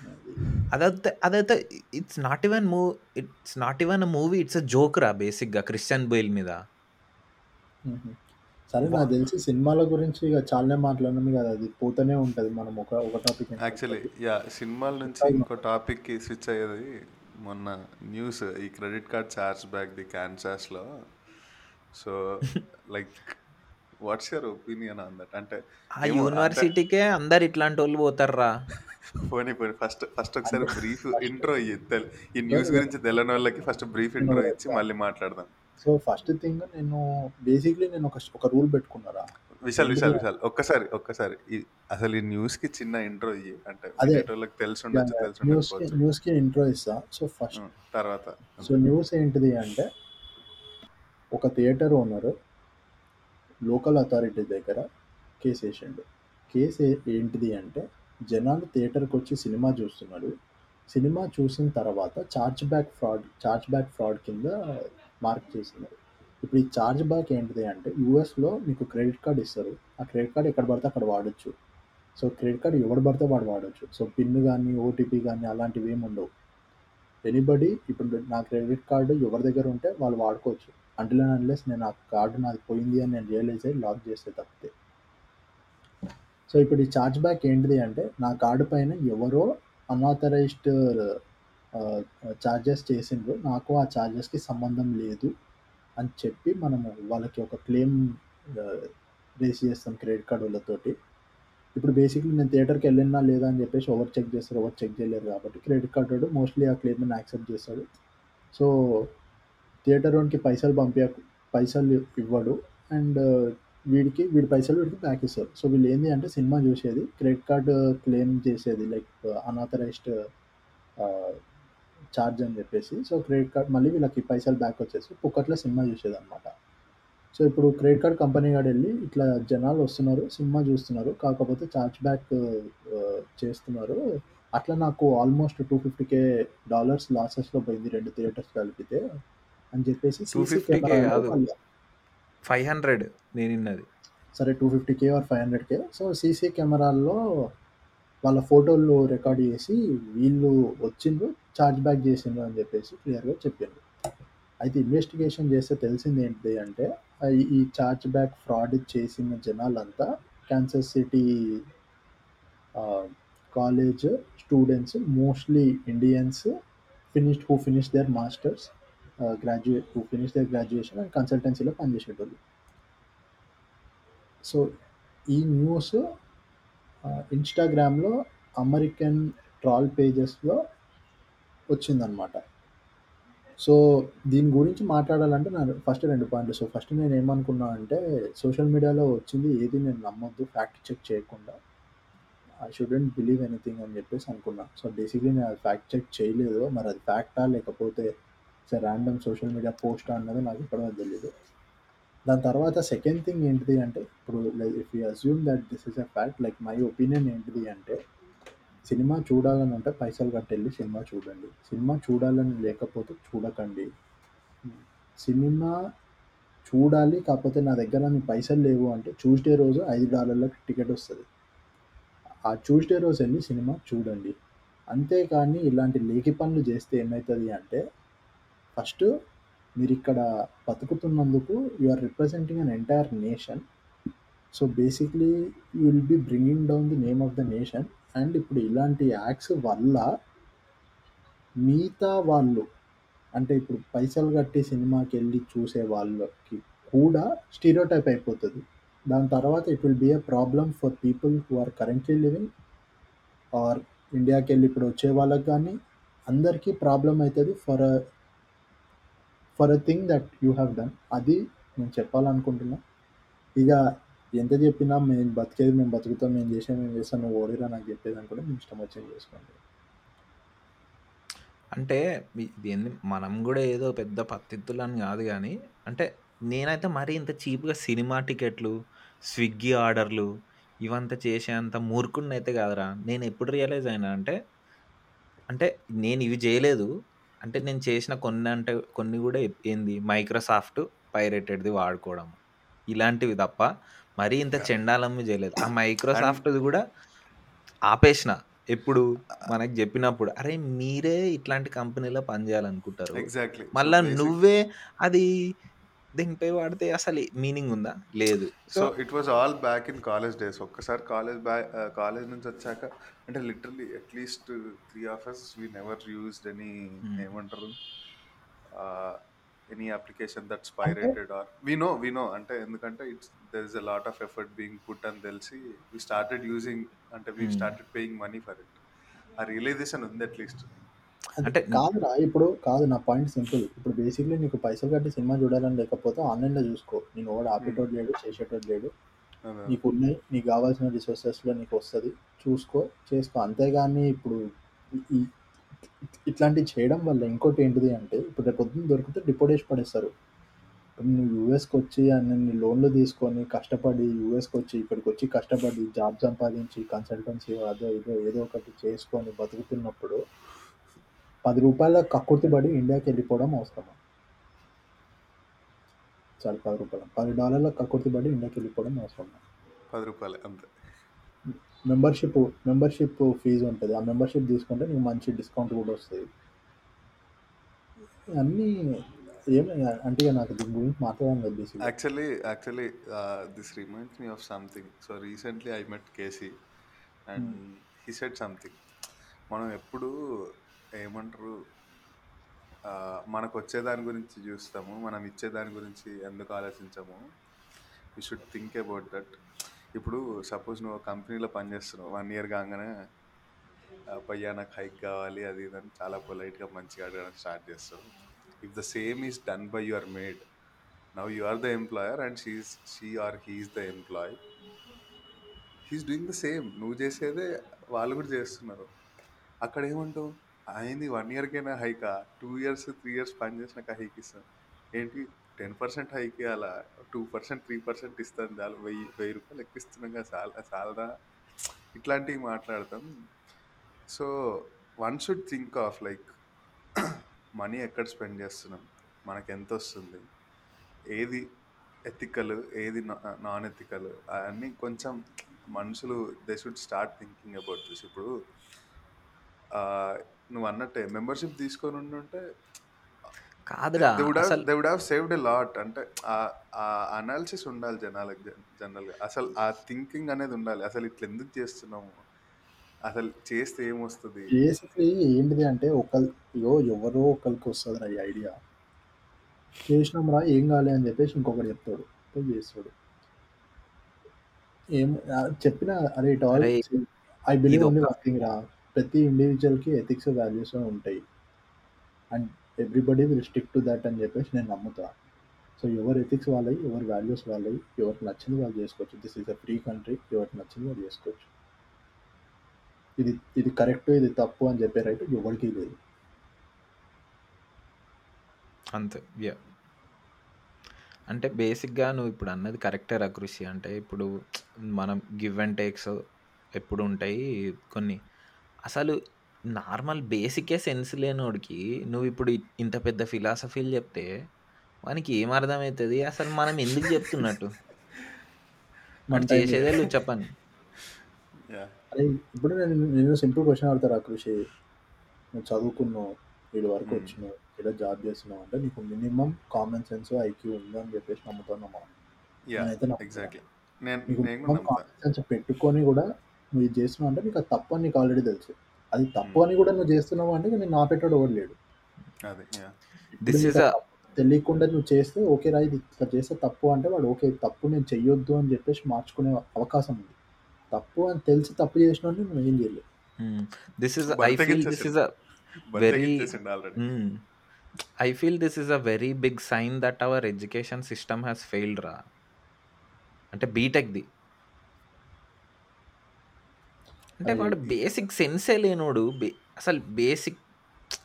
అది అదైతే అదైతే it's not even move it's not even a movie. It's a joke రా బేసిక్‌గా క్రిస్టియన్ బేల్ మీద. హుహు. సరే నాకు తెలిసి సినిమాల గురించి ఇక చాలానే మాట్లాడినాం కదా! అది పోతూనే ఉంటది. మనం ఒక ఒక టాపిక్ యాక్చువల్లీ. యా సినిమాల నుంచి ఇంకో మాట్లాడదాం. టాపిక్కి స్విచ్ అయ్యేది మొన్న న్యూస్ ఈ credit card charge back the క్యాన్సాస్లో so <laughs> like what's your opinion on that అంటే ఆ యూనివర్సిటీకే అందరు ఇట్లాంటోళ్ళు పోతార్రా. <laughs> పోనీ పోనీ ఫస్ట్ ఫస్ట్ ఒకసారి బ్రీఫ్ ఇంట్రో <laughs> తెల్ ఈ న్యూస్ గురించి తెలియని వాళ్ళకి ఫస్ట్ బ్రీఫ్ ఇంట్రో ఇచ్చి. మళ్ళీ మాట్లాడదాం సో ఫస్ట్ థింగ్ నేను బేసిక్‌లీ నేను ఒక ఒక రూల్ పెట్టుకున్నారా. విశాల్ విశాల్ విశాల్ ఒక్కసారి ఒక్కసారి అసలు ఈ న్యూస్కి చిన్న ఇంట్రో ఇయ్యి అంటే అదే వినేటోళ్ళకి తెలిసి! తెలిసి ఉండకపోవచ్చు న్యూస్‌కి ఇంట్రో ఇస్తా. సో ఫస్ట్ తర్వాత సో న్యూస్ ఏంటిది అంటే ఒక థియేటర్ ఓనరు లోకల్ అథారిటీ దగ్గర కేస్ ఏసిండు. కేస్ ఏంటిది అంటే జనాలు థియేటర్‌కి వచ్చి సినిమా చూస్తున్నాడు. సినిమా చూసిన తర్వాత charge back fraud charge back fraud కింద మార్క్ చేసినారు. ఇప్పుడు ఈ చార్జ్ బ్యాక్ ఏంటిది అంటే యూఎస్‌లో మీకు క్రెడిట్ కార్డ్ ఇస్తారు. ఆ క్రెడిట్ కార్డ్ ఎక్కడ పడితే అక్కడ వాడొచ్చు. సో క్రెడిట్ కార్డ్ ఎవడు పడితే వాడు వాడచ్చు సో పిన్ కానీ ఓటీపీ కానీ అలాంటివి ఏమి ఉండవు. ఎనీబడి ఇప్పుడు నా క్రెడిట్ కార్డు ఎవరి దగ్గర ఉంటే వాళ్ళు వాడుకోవచ్చు. అంటిల్ అండ్ అన్లెస్ నేను ఆ కార్డు నాది పోయింది అని నేను రియలైజ్ అయ్యి లాక్ చేస్తే తప్పితే. సో ఇప్పుడు ఈ ఛార్జ్ బ్యాక్ ఏంటిది అంటే నా కార్డు పైన ఎవరో అన్‌ఆథరైజ్డ్ ఛార్జెస్ uh, చేసిండ్రు. నాకు ఆ చార్జెస్‌కి సంబంధం లేదు అని చెప్పి మనము వాళ్ళకి ఒక క్లెయిమ్ రేస్ చేస్తాం క్రెడిట్ కార్డు వాళ్ళతోటి. ఇప్పుడు బేసిక్‌లీ నేను థియేటర్‌కి వెళ్ళినా లేదా అని చెప్పేసి ఎవరు చెక్ చేస్తారు, ఎవరు చెక్ చేయలేరు కాబట్టి క్రెడిట్ కార్డు మోస్ట్‌లీ ఆ క్లెయిమ్‌ని యాక్సెప్ట్ చేస్తాడు. సో థియేటర్ వానికి పైసలు పంపియక పైసలు ఇవ్వడు. అండ్ వీడికి వీడి పైసలు వీడికి బ్యాక్ ఇస్తారు. సో వీళ్ళు ఏంది అంటే సినిమా చూసేది క్రెడిట్ కార్డు క్లెయిమ్ చేసేది లైక్ అన్‌ఆథరైజ్డ్ ఛార్జ్ అని చెప్పేసి సో క్రెడిట్ కార్డ్ మళ్ళీ వీళ్ళకి పైసలు బ్యాక్ వచ్చేసి పుక్కట్లో సినిమా చూసేదన్నమాట. సో ఇప్పుడు క్రెడిట్ కార్డ్ కంపెనీ కాడ వెళ్ళి ఇట్లా జనాలు వస్తున్నారు సినిమా చూస్తున్నారు కాకపోతే ఛార్జ్ బ్యాక్ చేస్తున్నారు. అట్లా నాకు almost two fifty K dollars లాసెస్లో పోయింది రెండు థియేటర్స్ కలిపితే అని చెప్పేసి సీసీ ఫైవ్ హండ్రెడ్ నేను సరే two fifty K or five hundred K so CC కెమెరాల్లో వాళ్ళ ఫోటోలు రికార్డ్ చేసి వీళ్ళు వచ్చిండ్రు ఛార్జ్ బ్యాక్ చేసిండ్రు అని చెప్పేసి క్లియర్గా చెప్పిండ్రు. అయితే ఇన్వెస్టిగేషన్ చేస్తే తెలిసింది ఏంటి అంటే ఈ- ఈ ఛార్జ్ బ్యాక్ ఫ్రాడ్ చేసిన జనాలంతా Kansas City college students mostly Indians finished who finish their masters graduate who finish their graduation and కన్సల్టెన్సీలో పనిచేసేటోళ్ళు. సో ఈ న్యూస్ ఇన్స్టాగ్రామ్లో అమెరికన్ ట్రాల్ పేజెస్లో వచ్చిందనమాట సో దీని గురించి మాట్లాడాలంటే నా ఫస్ట్ రెండు పాయింట్లు. సో ఫస్ట్ నేను ఏమనుకున్నా అంటే సోషల్ మీడియాలో వచ్చింది ఏది నేను నమ్మొద్దు ఫ్యాక్ట్ చెక్ చేయకుండా. ఐ షుడెంట్ బిలీవ్ ఎనీథింగ్ అని చెప్పేసి అనుకున్నా. సో బేసిక్లీ నేను అది ఫ్యాక్ట్ చెక్ చేయలేదు. మరి అది ఫ్యాక్టా లేకపోతే సో ర్యాండమ్ సోషల్ మీడియా పోస్టా అన్నది నాకు ఇప్పటివరకు తెలియదు దాని తర్వాత సెకండ్ థింగ్ ఏంటిది అంటే ఇప్పుడు if you assume that this is a fact like my opinion ఏంటిది అంటే సినిమా చూడాలని అంటే పైసలు కట్టెళ్ళి సినిమా చూడండి. సినిమా చూడాలని లేకపోతే చూడకండి. సినిమా చూడాలి కాకపోతే నా దగ్గర నీ పైసలు లేవు అంటే ట్యూస్డే రోజు ఐదు డాలర్లకు టికెట్ వస్తుంది. ఆ ట్యూస్డే రోజు వెళ్ళి సినిమా చూడండి. అంతేకాని ఇలాంటి లేకి పనులు చేస్తే ఏమవుతుంది అంటే ఫస్ట్ మీరు ఇక్కడ బతుకుతున్నందుకు you are representing an entire nation so basically you will be bringing down the name of the nation and ఇప్పుడు ఇలాంటి యాక్ట్స్ వల్ల మిగతా వాళ్ళు అంటే ఇప్పుడు పైసలు కట్టి సినిమాకి వెళ్ళి చూసే వాళ్ళకి కూడా స్టీరియోటైప్ అయిపోతుంది. దాని తర్వాత it will be a problem for people who are currently living or ఇండియాకి వెళ్ళి ఇప్పుడు వచ్చే వాళ్ళకి కానీ అందరికీ ప్రాబ్లం అవుతుంది for for a thing that you have done. అది నేను చెప్పాలనుకుంటున్నా. ఇక ఎంత చెప్పినా మేము బతికేది మేము బతుకుతాం మేము చేసేది మేము చేస్తాం నువ్వు ఓడిరా నాకు చెప్పేది అనుకుంటే మేము ఇష్టం వచ్చేది చేసుకోండి. అంటే దీన్ని మనం కూడా ఏదో పెద్ద పత్తిత్తులు అని కాదు కానీ అంటే నేనైతే మరీ ఇంత చీప్గా సినిమా టికెట్లు స్విగ్గీ ఆర్డర్లు ఇవంతా చేసేంత మూర్ఖుడిని అయితే కాదురా. నేను ఎప్పుడు రియలైజ్ అయినా అంటే అంటే నేను ఇవి చేయలేదు అంటే నేను చేసిన కొన్ని అంటే కొన్ని కూడా ఏంది? మైక్రోసాఫ్ట్ పైరేటెడ్ది వాడుకోవడం. ఇలాంటివి తప్ప మరీ ఇంత చెండాలమ్మి చేయలేదు. ఆ మైక్రోసాఫ్ట్ది కూడా ఆపేసిన. ఎప్పుడు మనకు చెప్పినప్పుడు అరే మీరే ఇట్లాంటి కంపెనీలో పనిచేయాలనుకుంటారు. ఎగ్జాక్ట్లీ మళ్ళా నువ్వే అది దీనిపై వాడితే అసలు మీనింగ్ ఉందా? లేదు. So it was all back in college days ఒక్కసారి కాలేజ్ బ్యాక్ కాలేజ్ నుంచి వచ్చాక అంటే literally at least three of us we never used any ఏమంటారు any application that's pirated or we know we know అంటే ఎందుకంటే it's there is a lot of effort being put అని తెలిసి we started using అంటే we started paying money for it ఆ realisation ఉంది at least అంటే అంటే కాదురా ఇప్పుడు కాదు నా పాయింట్ సింపుల్ ఇప్పుడు బేసిక్లీ నీకు పైసలు కట్టి సినిమా చూడాలని లేకపోతే ఆన్లైన్లో చూసుకో. నేను వాడు ఆపేటోడు లేడు చేసేటోడు లేడు. నీకు ఉన్నాయి నీకు కావాల్సిన రిసోర్సెస్లో నీకు వస్తుంది. చూసుకో చేసుకో. అంతేగాని ఇప్పుడు ఈ- ఇట్లాంటివి చేయడం వల్ల ఇంకోటి ఏంటిది అంటే ఇప్పుడు పొద్దున్న దొరికితే డిపోటేషన్ పడేస్తారు. ఇప్పుడు నువ్వు యూఎస్కి వచ్చి అన్ని లోన్లు తీసుకొని కష్టపడి యూఎస్కి వచ్చి ఇక్కడికి వచ్చి కష్టపడి జాబ్ సంపాదించి కన్సల్టెన్సీ అదో ఇదో ఏదో ఒకటి చేసుకొని బతుకుతున్నప్పుడు పది రూపాయల కక్కుర్తి పడి ఇండియాకి వెళ్ళిపోవడం అవసరమా? చాలు పది రూపాయలు. పది డాలర్ల కక్కుర్తి పడి ఇండియాకి వెళ్ళిపోవడం అవసరమా? పది రూపాయలు అంతే. మెంబర్షిప్ మెంబర్షిప్ ఫీజు ఉంటుంది. ఆ మెంబర్షిప్ తీసుకుంటే నీకు మంచి డిస్కౌంట్ కూడా వస్తుంది. అన్నీ ఏమి అంటే నాకు దీని గురించి మాట్లాడడం లేదు బేసిక్గా. Actually actually this reminds me of something. So recently I met KC and he said something. మనం ఎప్పుడు ఏమంటారు? మనకు వచ్చేదాని గురించి చూస్తాము మనం ఇచ్చేదాని గురించి ఎందుకు ఆలోచించము? You should think about that ఇప్పుడు సపోజ్ నువ్వు కంపెనీలో పనిచేస్తున్నావు వన్ ఇయర్ కాగానే ఆ, నాకు హైక్ కావాలి అది ఇది అని చాలా పొలైట్గా మంచిగా అడగడం స్టార్ట్ చేస్తావు. If the same is done by your maid now you are the employer and she's she or he's the employee he's doing the same నువ్వు చేసేదే వాళ్ళు కూడా చేస్తున్నారు. అక్కడ ఏమంటావు? అయింది వన్ ఇయర్కైనా హైకా టూ ఇయర్స్ త్రీ ఇయర్స్ పని చేసినాక హైక్ ఇస్తాను ఏంటి టెన్ పర్సెంట్ హైక్ అలా టూ పర్సెంట్ త్రీ పర్సెంట్ ఇస్తాను చాలు వెయ్యి వెయ్యి రూపాయలు ఎక్కిస్తున్నాం కదా చాలా చాలదా? ఇట్లాంటివి మాట్లాడతాం. So one should think of like <clears throat> money ఎక్కడ స్పెండ్ చేస్తున్నాం? మనకు ఎంత వస్తుంది? ఏది ఎథికల్ ఏది నాన్ ఎథికల్? అవన్నీ కొంచెం మనుషులు they should start thinking about this ఇప్పుడు నువ్వు అన్నట్టే మెంబర్షిప్ తీసుకొని ఉండుంటే కాదురా they would have saved a lot అంటే ఆ అనాలిసిస్ ఉండాలి జనాలకు జనరల్గా అసలు ఆ థింకింగ్ అనేది ఉండాలి. అసలు ఇట్లా ఎందుకు చేస్తున్నాము? అసలు చేస్తే ఏమొస్తుంది? బేసిక్లీ ఏంటిది అంటే ఒకరి యో ఎవరో ఒకరికి వస్తుంది ఈ ఐడియా చేసినాం రా ఏం కాలే అని చెప్పేసి ఇంకొకటి చెప్తాడు. చేస్తాడు. ఏం చెప్పిన అరే అరే ఐ బిలీవ్ ఓన్లీ థింగ్ రా. ప్రతి ఇండివిజువల్కి ఎథిక్స్ వాల్యూస్ ఉంటాయి. And everybody will stick to that అని చెప్పేసి నేను నమ్ముతా. సో ఎవరు ఎథిక్స్ వాళ్ళవి ఎవరి వాల్యూస్ వాళ్ళవి ఎవరికి నచ్చింది వాళ్ళు చేసుకోవచ్చు. This is a free country ఎవరికి నచ్చింది వాళ్ళు చేసుకోవచ్చు. ఇది ఇది కరెక్ట్ ఇది తప్పు అని చెప్పే రైట్ ఎవరికి లేదు. అంతే యా అంటే బేసిక్గా నువ్వు ఇప్పుడు అన్నది కరెక్టే రా కృషి. అంటే ఇప్పుడు మనం గివ్ అండ్ టేక్స్ ఎప్పుడు ఉంటాయి? కొన్ని అసలు నార్మల్ బేసికే సెన్స్ లేనోడికి నువ్వు ఇప్పుడు ఇంత పెద్ద ఫిలాసఫీలు చెప్తే వానికి ఏం అర్థమవుతుంది అసలు మనం ఎందుకు చెప్తున్నట్టు? మన చేసేదే నువ్వు అరే ఇప్పుడు నేను నేను సింపుల్ క్వశ్చన్ అడతారా కృషి. నువ్వు చదువుకున్నావు వీడి వరకు వచ్చినావు ఇలా జాబ్ చేస్తున్నావు అంటే నీకు మినిమం కామన్ సెన్స్ ఐక్యూ ఉంది అని చెప్పేసి నమ్ముతున్నామా యా నేనైతే నమ్ముతాను ఎగ్జాక్ట్లీ నేను పెట్టుకొని కూడా నువ్వు ఇది చేస్తున్నావు అంటే నీకు అది తప్పు అని నీకు ఆల్రెడీ తెలుసు. అది తప్పు. అని కూడా నువ్వు చేస్తున్నావు అంటే నేను ఆపేటాడు ఎవడు లేడు. తెలియకుండా నువ్వు చేస్తే ఓకే రా ఇది ఇట్లా చేస్తే తప్పు అంటే వాడు ఓకే తప్పు నేను చెయ్యొద్దు అని చెప్పేసి మార్చుకునే అవకాశం ఉంది. తప్పు అని తెలిసి తప్పు చేసిన నువ్వు ఏం చేయలేవు. This is I feel this is a very I feel this is a very big sign that our education system has failed రా. అంటే బీటెక్ది అంటే అది వాడు బేసిక్ సెన్సే లేనోడు అసలు బేసిక్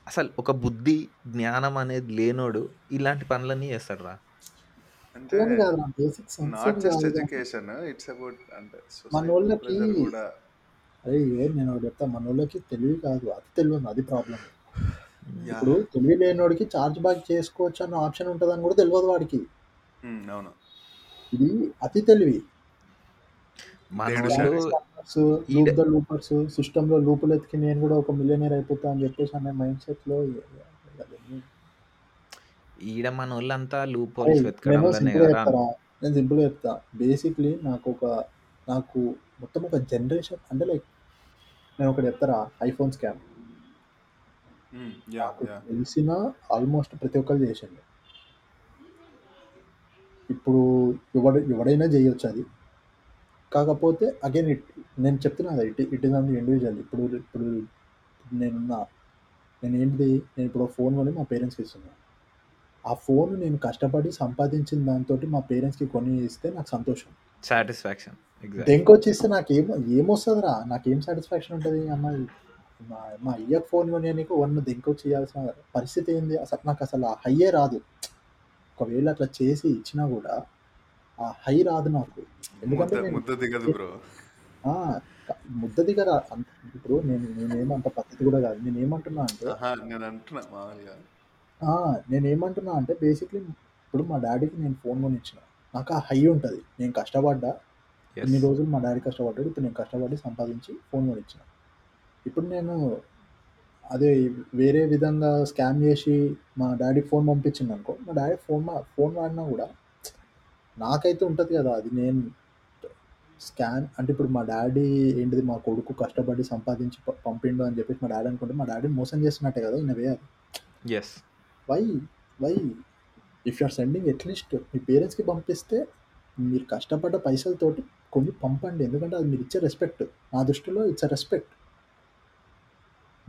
అసలు ఒక బుద్ధి జ్ఞానం అనేది లేనోడు ఇలాంటి పనులన్నీ చేస్తాడు రా అంటే not just education it's about అరే ఏ నేను ఒకటి చెప్తా మన వాళ్ళకి తెలివి కాదు అతి తెలివి అది ప్రాబ్లం యా. ఇప్పుడు తెలివి లేనోడికి చార్జ్ బ్యాక్ చేసుకోవచ్చు అన్న ఆప్షన్ ఉంటుందని కూడా తెలియదు వాడికి. అవును. ఇది అతి తెలివి. దేడు ఈడ లూప్ ద లూపర్స్ సిస్టంలో లూపులు ఎత్తికి నేను కూడా ఒక మిలియనర్ అయిపోతా అని చెప్పేసి అనే మైండ్ సెట్లో ఈడ మన వాళ్ళంతా లూప్ హోల్స్ నేను వెతకడంలోనే సింపుల్గా కదా. చెప్తారా? నేను సింపుల్గా చెప్తా. బేసిక్లీ నాకు ఒక నాకు మొత్తం ఒక జనరేషన్ అంటే లైక్ నేను ఒకటి చెప్తారా? ఐఫోన్ స్కామ్ యా నాకు యా తెలిసిన ఆల్మోస్ట్ ప్రతి ఒక్కరు చేసిండు. ఇప్పుడు ఎవడు ఎవడైనా చేయొచ్చు అది. కాకపోతే అగైన్ ఇట్ నేను చెప్తున్నా కదా it it is on individual ఇప్పుడు ఇప్పుడు నేనున్నా నేను ఏంటిది నేను ఇప్పుడు ఫోన్ కొని మా పేరెంట్స్కి ఇస్తున్నాను ఆ ఫోన్ నేను కష్టపడి సంపాదించిన దాంతో మా పేరెంట్స్కి కొని ఇస్తే నాకు సంతోషం. సాటిస్ఫాక్షన్ ఇస్తే నాకు ఏం ఏమొస్తుందిరా? నాకేం సాటిస్ఫాక్షన్ ఉంటుంది? అమ్మాయి మా మా అయ్యకు ఫోన్ కొని నీకు వన్ దెంకొచ్చి ఇవ్వాల్సిన పరిస్థితి ఏంది? అసలు నాకు అసలు ఆ హయ్యే రాదు. ఒకవేళ అట్లా చేసి ఇచ్చినా కూడా ఆ హై రాదు నాకు. ఎందుకంటే ముద్ద నేను దిగర. అంత- ఇప్పుడు నేను నేనేమంత పద్ధతి కూడా కాదు. నేను ఏమంటున్నా అంటే ఆహా నేను అంటున్నా మామూలుగా. ఆ, నేను ఏమంటున్నా అంటే బేసిక్లీ ఇప్పుడు మా డాడీకి నేను ఫోన్ కొని ఇచ్చిన. నాకు ఆ హై ఉంటుంది. నేను కష్టపడ్డా. ఎస్ ఇన్ని రోజులు మా డాడీ కష్టపడ్డాడు. ఇప్పుడు నేను కష్టపడి సంపాదించి ఫోన్ కొని ఇచ్చిన. ఇప్పుడు నేను అదే వేరే విధంగా స్కామ్ చేసి మా డాడీకి ఫోన్ పంపించింది అనుకో మా డాడీ ఫోన్ మా ఫోన్ వాడినా కూడా నాకైతే ఉంటుంది కదా అది నేను స్కాన్ అంటే ఇప్పుడు మా డాడీ ఏంటిది మా కొడుకు కష్టపడి సంపాదించి పంపిండు అని చెప్పేసి మా డాడీ అనుకుంటే మా డాడీ మోసం చేస్తున్నట్టే కదా ఇన్ వే అది yes why why if you are sending at least మీ పేరెంట్స్కి పంపిస్తే మీరు కష్టపడ్డ పైసలతోటి కొన్ని పంపండి ఎందుకంటే అది మీరు ఇచ్చే రెస్పెక్ట్ నా దృష్టిలో ఇట్స్ అ రెస్పెక్ట్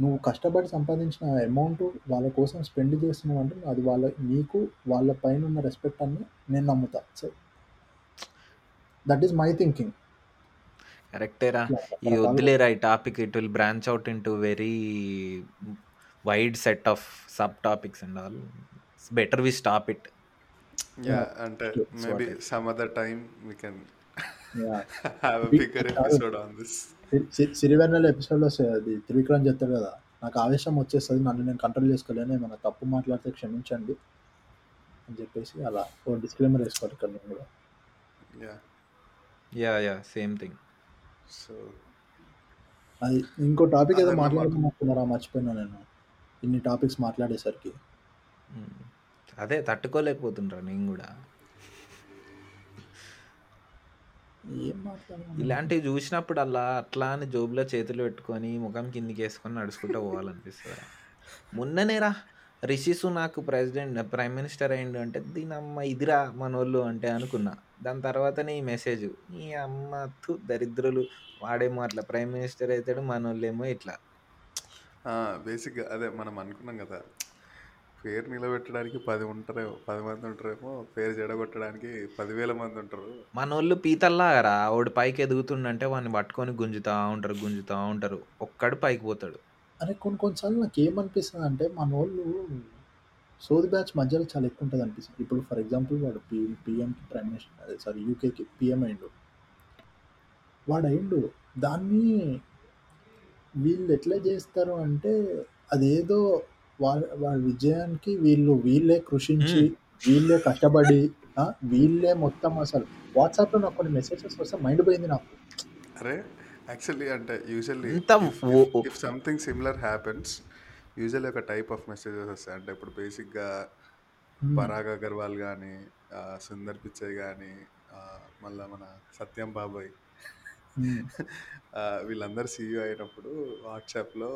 నువ్వు కష్టపడి సంపాదించిన అమౌంట్ వాళ్ళ కోసం స్పెండ్ చేస్తున్నావు అంటే అది వాళ్ళ నీకు వాళ్ళ పైన ఉన్న రెస్పెక్ట్ అని నేను నమ్ముతా. So that is my thinking కరెక్టేరా రకరకాలుగా వద్దులేరా ఈ topic it will branch out into very wide set of subtopics and all better we stop it yeah అంటే maybe some other time we can. Have episode on this Sirivennela ఎపిసోడ్లో అది త్రివిక్రమ్ చెప్తాడు కదా నాకు ఆవేశం వచ్చేస్తుంది నన్ను నేను కంట్రోల్ చేసుకోలేను ఏమైనా తప్పు మాట్లాడితే క్షమించండి అని చెప్పేసి అలా ఓ డిస్క్లైమర్ వేసుకోవాలి ఇక్కడ నేను కూడా. Yeah yeah yeah same thing so అది ఇంకో టాపిక్ ఏదో. మాట్లాడుతున్నట్టున్నారా మర్చిపోయినా నేను. ఇన్ని టాపిక్స్ మాట్లాడేసరికి. అదే తట్టుకోలేకపోతుండ్రా నేను కూడా ఏం మాట్లాడాలి ఇలాంటివి చూసినప్పుడు అలా అట్లా అని జోబులో చేతులు పెట్టుకొని ముఖం కిందికి వేసుకొని నడుచుకుంటూ పోవాలనిపిస్తుంది మొన్ననేరా Rishi Sunak president prime minister అయిండు అంటే దీని అమ్మ ఇదిరా మనోళ్ళు అంటే అనుకున్నా. దాని తర్వాతనే ఈ మెసేజ్ ఈ అమ్మ తు దరిద్రులు వాడేమో అట్లా ప్రైమ్ మినిస్టర్ అవుతాడు మనోళ్ళేమో ఇట్లా. బేసిక్గా అదే మనం అనుకున్నాం కదా పేరు నిలబెట్టడానికి పది ఉంటారేమో పది మంది ఉంటారేమో పేరు చెడగొట్టడానికి పదివేల మంది ఉంటారు. మనోళ్ళు పీతల్లాగరా? వాడు పైకి ఎదుగుతుండంటే వాడిని పట్టుకొని గుంజుతా ఉంటారు గుంజుతా ఉంటారు. ఒక్కడు పైకి పోతాడు. అరే కొన్ని కొన్నిసార్లు నాకు ఏమనిపిస్తుంది అంటే మన వాళ్ళు సోది బ్యాచ్ మధ్యలో చాలా ఎక్కువ ఉంటుంది అనిపిస్తుంది. ఇప్పుడు ఫర్ ఎగ్జాంపుల్ వాడు పి పిఎంకి ప్రైమ్ మినిస్టర్ అదే సారీ యూకేకి పిఎం అయిండు వాడు అయిండు. దాన్ని వీళ్ళు ఎట్లా చేస్తారు అంటే అదేదో వాళ్ళ వాళ్ళ విజయానికి వీళ్ళు వీళ్ళే కృషించి వీళ్ళే కష్టపడి ఆ, వీళ్ళే మొత్తం అసలు. వాట్సాప్లో నాకు కొన్ని మెసేజెస్ వస్తే మైండ్ పోయింది నాకు. అరే యాక్చువల్లీ అంటే యూజువల్లీ ఇంత ఓ- ఓ- if something similar happens usually ఒక టైప్ ఆఫ్ మెసేజెస్ వస్తాయి. అంటే ఇప్పుడు బేసిక్గా Hmm. పరాగ్ అగర్వాల్ కానీ సుందర్ పిచ్చయ్ కానీ మళ్ళీ మన సత్యం బాబాయ్. వీళ్ళందరూ సీఈఓ అయినప్పుడు వాట్సాప్లో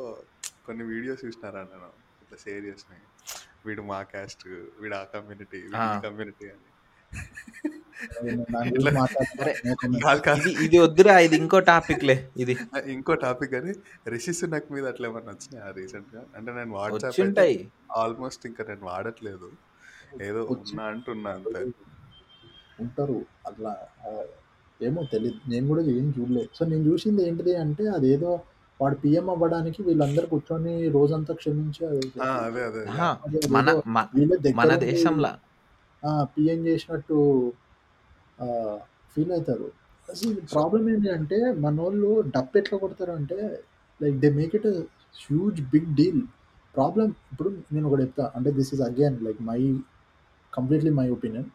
కొన్ని వీడియోస్ చూసినారా నేను? షేర్ చేసినాయి వీడు మా క్యాస్ట్ వీడు ఆ కమ్యూనిటీ. కమ్యూనిటీ అని. <laughs> ఇది ఇది వద్దురా ఇది ఇంకో టాపిక్లే ఇది. ఆ, ఇంకో టాపిక్ అని రిషి సునక్ మీద అట్లా ఏమన్నా వచ్చినాయా రీసెంట్గా అంటే నేను వాట్సాప్ ఆల్మోస్ట్ ఇంకా నేను వాడట్లేదు. ఏదో ఉన్నా అంటున్నా అంతే. ఉంటారు. అట్లా ఏమో తెలియదు నేను కూడా ఏం చూడలేదు. సో నేను చూసింది ఏంటిది అంటే అదేదో వాడు పిఎం అవ్వడానికి వీళ్ళందరూ కూర్చొని రోజంతా క్షమించి ఆ, అదే అదే మన మ- వీళ్ళే దేశంలో. ఆ, పిఎం చేసినట్టు ఫీల్ అవుతారు. అసలు ప్రాబ్లం ఏంటి అంటే మన వాళ్ళు డప్ ఎట్లా కొడతారు అంటే like they make it huge big deal. Problem ఇప్పుడు నేను ఒకటి చెప్తా. అంటే this is again like my completely my opinion.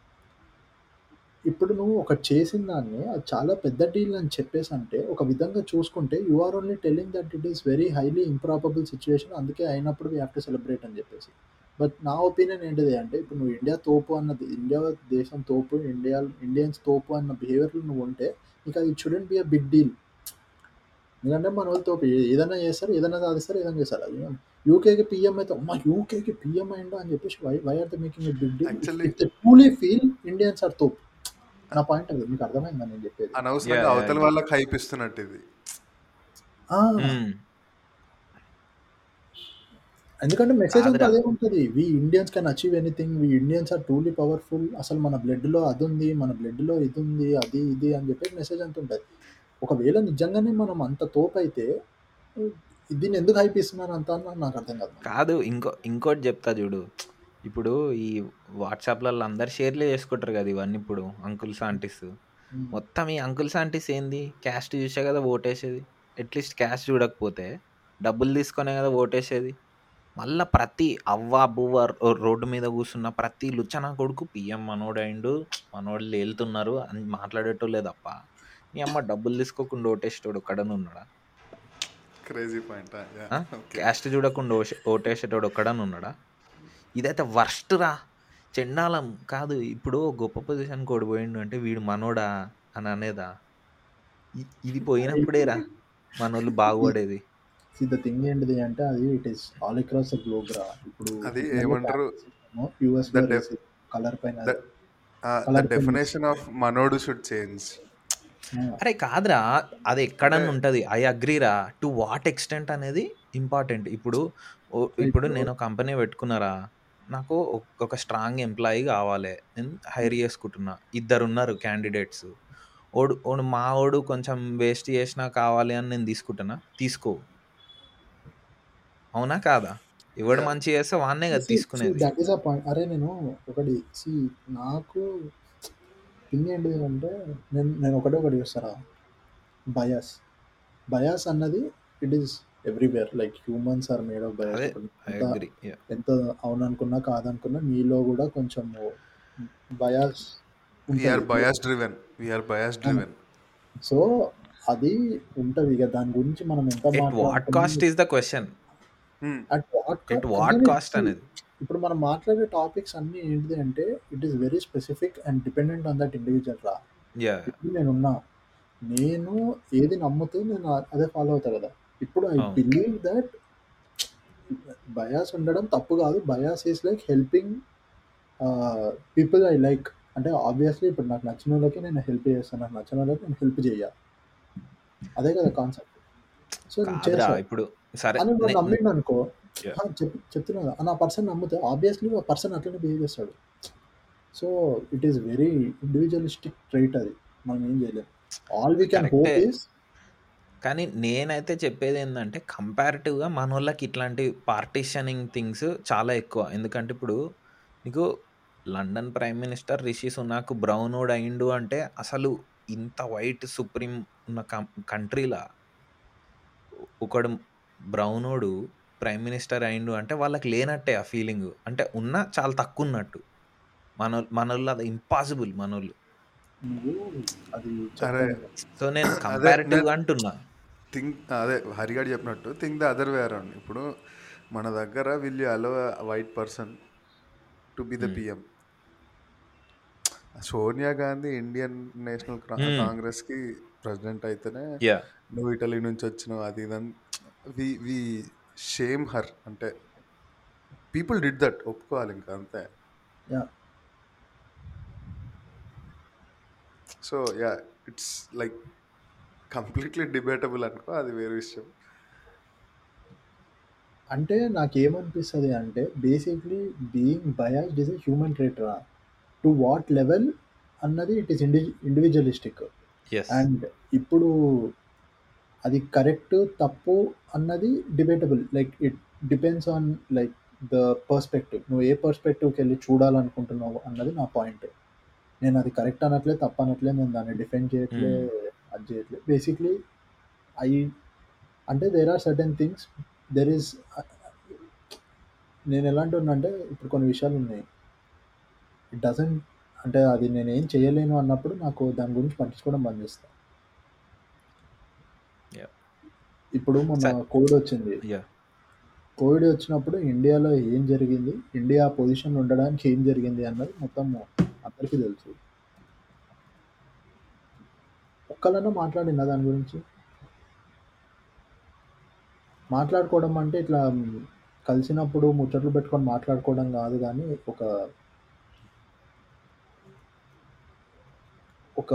ఇప్పుడు నువ్వు ఒకటి చేసిన దాన్ని అది చాలా పెద్ద డీల్ అని చెప్పేసి అంటే ఒక విధంగా చూసుకుంటే you are only telling that it is very highly improbable situation అందుకే అయినప్పుడు వీ హ్యావ్ టు సెలబ్రేట్ అని చెప్పేసి. బట్ నా ఒపీనియన్ ఏంటిది అంటే ఇప్పుడు నువ్వు ఇండియా తోపు అన్నది ఇండియా దేశం తోపు ఇండియా ఇండియన్స్ తోపు అన్న బిహేవియర్లో నువ్వు ఉంటే నీకు అది shouldn't be a big deal ఎందుకంటే మన తోపు ఏ- ఏదైనా చేస్తారు ఏదైనా సాధిస్తారు ఏదైనా చేస్తారు. అది యూకేకి పిఎం అయితే అమ్మా యూకేకి పిఎం అయిందా? అని చెప్పేసి why why are the making a big deal Actually- truly feel Indians are తోపు. నా పాయింట్ అది మీకు అర్థమైందా నేను చెప్పేది? అనవసరంగా అవతల. వాళ్ళకి హైప్ ఇస్తున్నట్టు ఇది. ఎందుకంటే మెసేజ్ అంతా. అదే ఉంటుంది we Indians can achieve anything we Indians are truly powerful అసలు మన బ్లడ్లో అది ఉంది మన బ్లడ్లో ఇది ఉంది అది ఇది అని చెప్పేసి మెసేజ్ అంత ఉంటుంది. ఒకవేళ నిజంగానే మనం అంత తోపు అయితే దీన్ని ఎందుకు హైప్ ఇస్తున్నారు అంత నాకు అర్థం కాదు. కాదు ఇంకో ఇంకోటి చెప్తా చూడు. ఇప్పుడు ఈ వాట్సాప్లలో అందరు షేర్లే చేసుకుంటారు కదా ఇవన్నీ ఇప్పుడు అంకుల్స్ ఆంటీస్ మొత్తం ఈ అంకుల్స్ ఆంటీస్ ఏంది? క్యాస్ట్ చూసే కదా ఓటేసేది. అట్లీస్ట్ క్యాస్ట్ చూడకపోతే డబ్బులు తీసుకొనే కదా ఓటేసేది. మళ్ళీ ప్రతి అవ్వ బువ్వ రోడ్డు మీద కూర్చున్న ప్రతి లుచ్చన కొడుకు పిఎం మనోడైండు మనోళ్ళు వెళ్తున్నారు అని మాట్లాడేటోళ్ళే తప్ప నీ అమ్మ డబ్బులు తీసుకోకుండా ఓటేసేటోడు ఒక్కడని ఉన్నాడా? Crazy point? క్యాస్ట్ చూడకుండా ఓటేసేటోడు ఒక్కడని ఉన్నాడా? ఇదైతే వర్స్ట్ రా. చెండాలం కాదు ఇప్పుడు గొప్ప పొజిషన్ కోడి పోయిండు అంటే వీడు మనోడా అని అనేదా? ఇది పోయినప్పుడేరా మనోళ్ళు బాగుపడేది. ద థింగ్ ఏంటిది అంటే అది it is all across the globe రా. ఇప్పుడు అది ఏమంటారు? యూఎస్ కలర్ పైన ద డెఫినేషన్ ఆఫ్ మనోడు షుడ్ చేంజ్ అరే కాదురా. అది ఎక్కడన్నా ఉంటుంది. ఐ అగ్రీరా టు వాట్ ఎక్స్టెంట్ అనేది ఇంపార్టెంట్ ఇప్పుడు ఓ- ఇప్పుడు నేను కంపెనీ పెట్టుకున్నారా? నాకు ఒక- స్ట్రాంగ్ ఎంప్లాయీ కావాలి. నేను హైర్ చేసుకుంటున్నా. ఇద్దరు ఉన్నారు క్యాండిడేట్స్ ఓడు ఓడు మా ఓడు కొంచెం వేస్ట్ చేసినా కావాలి అని నేను తీసుకుంటున్నా. తీసుకో. అవునా కాదా? ఎవడు. మంచి చేస్తే వాన్నే కదా తీసుకునేది. అరే నేను ఒకటి సి నాకు థింగ్ ఏంటి అంటే నేను నేను ఒకటే ఒకటి చూస్తారా? బయాస్ బయాస్ అన్నది it is everywhere like humans are made of bias I ఎంత అవుననుకున్నా కాదనుకున్నా నీలో కూడా కొంచెం bias bias driven bias driven so అది ఉంటది ఇక దాని గురించి మనం ఎంత what cost is the question at what cost అనేది? ఇప్పుడు మనం మాట్లాడే టాపిక్స్ అన్ని ఏంటిది అంటే it is very specific and dependent on that individual రా. నేనున్నా నేను ఏది నమ్ముతూ నేను అదే ఫాలో అవుతా కదా. ఇప్పుడు ఐ అవును. బిలీవ్ దట్ బయాస్ ఉండడం తప్పు కాదు. Bias is like helping people I like. అంటే ఆబ్వియస్లీ ఇప్పుడు నాకు నచ్చిన వాళ్ళకి నేను హెల్ప్ చేస్తాను నాకు నచ్చిన వాళ్ళకి నేను హెల్ప్ చేయ. అదే కదా కాన్సెప్ట్. సో నేను కాదురా చేస్తా ఇప్పుడు సరే అని నే-. ఆ, చెప్ చెప్తున్నా కదా, ఆ పర్సన్ నమ్మితే ఆబ్వియస్లీ ఆ పర్సన్ అట్లనే బిహేవ్ చేస్తాడు. So it is very individualistic trait అది. మనం ఏం చేయలేం. All we can hope is కానీ నేనైతే చెప్పేది ఏంటంటే కంపారిటివ్గా మన వాళ్ళకి ఇట్లాంటి పార్టీషనింగ్ థింగ్స్ చాలా ఎక్కువ. ఎందుకంటే ఇప్పుడు నీకు London prime minister Rishi Sunak బ్రౌనోడ్ అయిండు అంటే అసలు ఇంత వైట్ సుప్రీం ఉన్న కంట్రీలా ఒకడు బ్రౌనోడు ప్రైమ్ మినిస్టర్ అయిండు అంటే వాళ్ళకి లేనట్టే ఆ ఫీలింగ్. అంటే ఉన్న చాలా తక్కువ ఉన్నట్టు మన మనోళ్ళు అది ఇంపాసిబుల్ మనోళ్ళు. సో నేను నేను అంటున్నా. థింక్ అదే హరిగాడు చెప్పినట్టు think the other way around ఇప్పుడు మన దగ్గర will allow white person to be the. PM Sonia Gandhi Indian national Hmm. కాంగ్రెస్కి ప్రెసిడెంట్ అయితేనే యా నువ్వు ఇటలీ నుంచి వచ్చినావు అది ఇదని వి వి షేమ్ హర్ అంటే పీపుల్ డిడ్ దట్ ఒప్పుకోవాలి ఇంకా అంతే. Yeah so yeah it's like completely debatable అనుకో అది వేరే విషయం. అంటే నాకేమనిపిస్తుంది అంటే basically being biased is a human trait రా. టు వాట్ లెవెల్ అన్నది it is indi individualistic and ఇప్పుడు అది కరెక్ట్ తప్పు అన్నది debatable like it depends on like the perspective నువ్వు ఏ పర్స్పెక్టివ్కి వెళ్ళి చూడాలనుకుంటున్నావు అన్నది నా పాయింట్ నేను అది కరెక్ట్ అనట్లే తప్పు అనట్లే నేను దాన్ని డిఫెండ్ చేయట్లే అది చేయట్లే. బేసిక్లీ ఐ అంటే there are certain things there is నేను ఎలాంటి అంటే ఇప్పుడు కొన్ని విషయాలు ఉన్నాయి. ఇట్ డజంట్ అంటే అది నేను ఏం చేయలేను అన్నప్పుడు నాకు దాని గురించి పట్టించుకోవడం బంద్ చేస్తా. Yeah. ఇప్పుడు మొన్న. కోవిడ్ వచ్చింది. యా కోవిడ్ వచ్చినప్పుడు ఇండియాలో ఏం జరిగింది? ఇండియా పొజిషన్ ఉండడానికి ఏం జరిగింది అన్నది మొత్తం అందరికీ తెలుసు. ఒక్కలన్నా మాట్లాడిందా దాని గురించి? మాట్లాడుకోవడం అంటే ఇట్లా కలిసినప్పుడు ముచ్చట్లు పెట్టుకొని మాట్లాడుకోవడం కాదు కానీ ఒక ఒక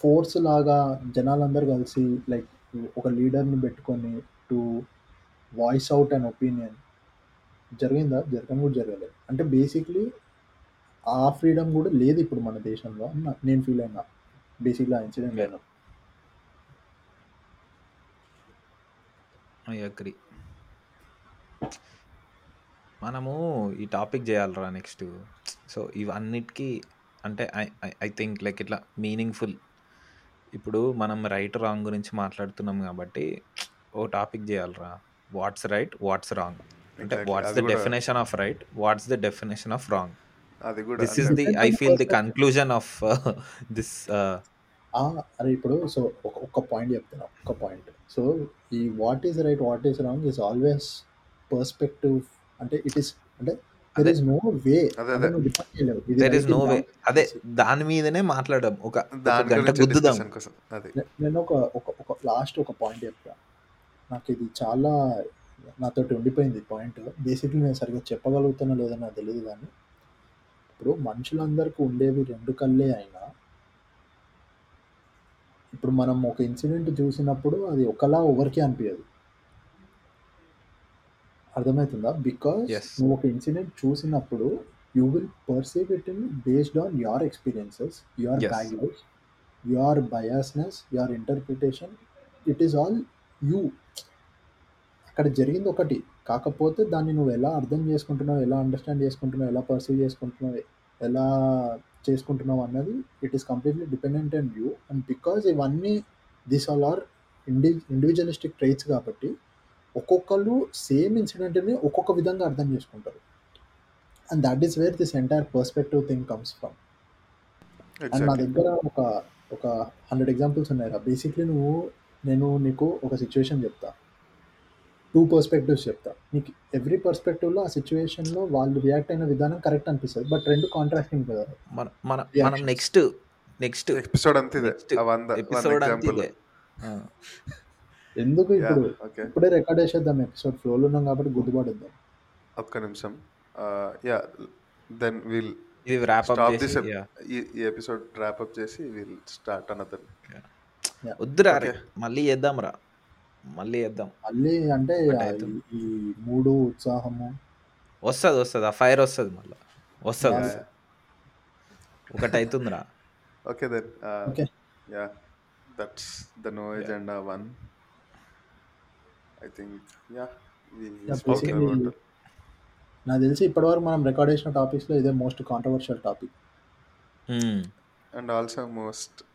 ఫోర్స్ లాగా జనాలందరూ కలిసి లైక్ ఒక లీడర్ని పెట్టుకొని to voice out and opinion జరిగిందా? జరగడం కూడా జరగలేదు. అంటే బేసిక్లీ ఆ ఫ్రీడమ్ కూడా లేదు ఇప్పుడు మన దేశంలో నేను ఫీల్ అయినా. బేసిక్లీ ఆ ఇన్సిడెంట్ Yeah. అయినా ఐ అగ్రి మనము ఈ టాపిక్ చేయాలరా నెక్స్ట్ సో ఇవన్నిటికీ అంటే ఐ ఐ థింక్ లైక్ ఇట్లా మీనింగ్ఫుల్ ఇప్పుడు మనం రైట్ రాంగ్ గురించి మాట్లాడుతున్నాం కాబట్టి ఓ టాపిక్ చేయాలరా. వాట్స్ రైట్ వాట్స్ రాంగ్ అంటే. What's the definition of right what's the definition of wrong అది కూడా దిస్ అంటే the I feel the conclusion of this ఆ, అరే ఇప్పుడు సో ఒక ఒక్క పాయింట్ చెప్తున్నా ఒక్క పాయింట్ సో ఈ what is right what is wrong is always perspective అంటే ఇట్ ఈస్ అంటే దెర్ అదే. ఇస్ ఇస్ దాని మీదనే మాట్లాడడం ఒక ఒక దాని గంట గుద్దుదాం. నేను ఒక ఒక ఒక లాస్ట్ ఒక పాయింట్ చెప్తా. నాకు ఇది చాలా నాతోటి ఉండిపోయింది పాయింట్ బేసిక్లీ నేను సరిగ్గా చెప్పగలుగుతానో లేదో నాకు తెలియదు కానీ ఇప్పుడు మనుషులందరికీ ఉండేవి రెండు కళ్ళే అయినా ఇప్పుడు మనం ఒక ఇన్సిడెంట్ చూసినప్పుడు అది ఒకలా ఎవరికీ అనిపించదు అర్థమవుతుందా బికాస్ Yes. నువ్వు ఒక ఇన్సిడెంట్ చూసినప్పుడు you will perceive it in based on your experiences your. Baggage your biasness your interpretation it is all you అక్కడ జరిగింది ఒకటి. కాకపోతే దాన్ని నువ్వు ఎలా అర్థం చేసుకుంటున్నావు ఎలా అండర్స్టాండ్ చేసుకుంటున్నావు ఎలా పర్సీవ్ చేసుకుంటున్నావు ఎలా చేసుకుంటున్నావు అన్నది it is completely dependent and you and because ఇవన్నీ this all are indi individualistic traits కాబట్టి ఒక్కొక్కరు సేమ్ ఇన్సిడెంట్ని ఒక్కొక్క విధంగా అర్థం చేసుకుంటారు. And that is where this entire perspective thing comes from and నా దగ్గర ఒక ఒక హండ్రెడ్ ఎగ్జాంపుల్స్ ఉన్నాయి బేసిక్లీ నువ్వు నేను నీకు ఒక సిచ్యువేషన్ చెప్తా. టూ పర్స్పెక్టివ్స్ చెప్తా. నీకు ఎవ్రీ పర్స్పెక్టివ్లో ఆ సిచ్యువేషన్లో వాళ్ళు రియాక్ట్ అయిన విధానం కరెక్ట్ అనిపిస్తుంది. బట్ రెండు కాంట్రాస్టింగ్ కదా. మన మన నెక్స్ట్ నెక్స్ట్ ఎపిసోడ్ అంతా ఎపిసోడ్. ఎందుకు ఇప్పుడు? ఇప్పుడే రికార్డ్ చేసేద్దాం ఎపిసోడ్. ఫ్లోలో ఉన్నాం కాబట్టి గుర్తుపడేద్దాం. ఒక్క నిమిషం. యా దెన్ విల్ ఈ ఎపిసోడ్ ర్యాప్ అప్ చేసి విల్ స్టార్ట్ అనదర్. వద్దురా మళ్ళీ చేద్దాం రా మళ్ళీ చేద్దాం. మళ్ళీ అంటే అవుతుంది. ఈ మూడు ఉత్సాహము. వస్తుంది వస్తుంది. ఆ ఫైర్ వస్తుంది మళ్ళీ. వస్తుంది ఒకటి అవుతుందిరా. Okay then okay. Yeah. That's the no yeah. Agenda one. I think about నాకు తెలిసి ఇప్పటివరకు మనం రికార్డ్ చేసిన టాపిక్స్లో ఇదే most controversial topic and also most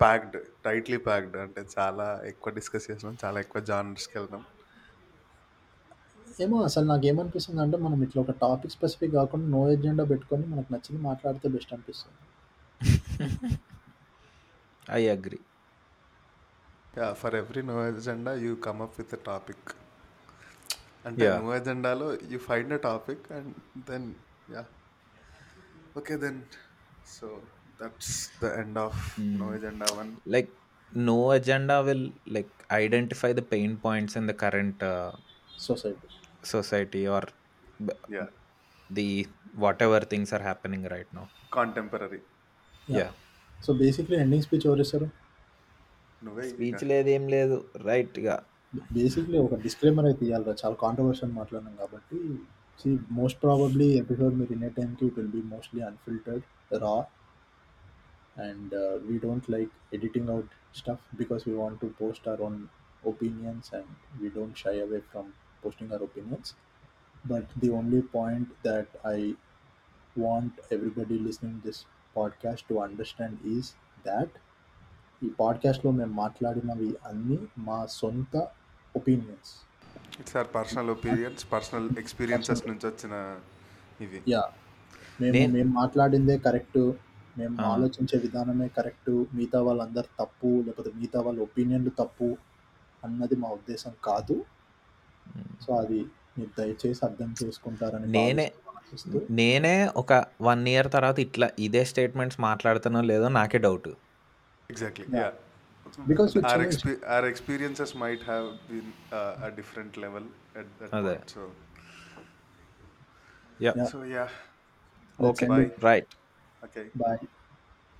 packed tightly packed అంటే చాలా ఎక్కువ డిస్కస్ చేసినాం చాలా ఎక్కువ జానర్స్కి వెళ్దాం. ఏమో అసలు నాకు ఏమనిపిస్తుంది అంటే మనం ఇట్లా ఒక టాపిక్ స్పెసిఫిక్ కాకుండా నో ఎజెండా పెట్టుకొని మనకు నచ్చింది మాట్లాడితే బెస్ట్ అనిపిస్తుంది. I agree yeah for every no agenda you come up with topic అంటే yeah no ఎజెండాలో you find a topic and then yeah okay then so that's the end of no agenda one like no agenda will like identify the pain points in the current society society. or b- yeah the whatever things are happening right now. Contemporary yeah yeah. So basically ending speech ఎవరు ఇస్తారు speech లేదు ఏం లేదు రైట్గా basically ఒక disclaimer అయితే ఇవ్వాలి చాలా controversial మాట్లాడినాం కాబట్టి. సి మోస్ట్ ప్రాబబ్లీ ఎపిసోడ్ మీరు వినే టైంకి it will be mostly unfiltered raw and we don't like editing out stuff because we want to post our own opinions and we don't shy away from posting our opinions. But the only point that I want everybody listening this podcast to understand is that ఈ పాడ్కాస్ట్లో మేము మాట్లాడినవి అన్నీ మా సొంత opinions it's are personal opinions personal experiences నుంచి వచ్చిన ఇవి yeah మేము నేను మేము మాట్లాడిందే కరెక్ట్ మేము ఆలోచించే విధానమే కరెక్ట్ మిగతా వాళ్ళందరు తప్పు లేకపోతే మిగతా వాళ్ళ ఒపీనియన్లు తప్పు అన్నది మా ఉద్దేశం కాదు. సో అది మీరు దయచేసి అర్థం చేసుకుంటారని నేనే నేనే ఒక వన్ ఇయర్ తర్వాత ఇట్లా ఇదే స్టేట్మెంట్స్ మాట్లాడుతానో లేదో నాకే doubt. Exactly yeah yeah because you uh, a different level at that అదే so. Yeah yeah yeah. Let's okay right okay. Bye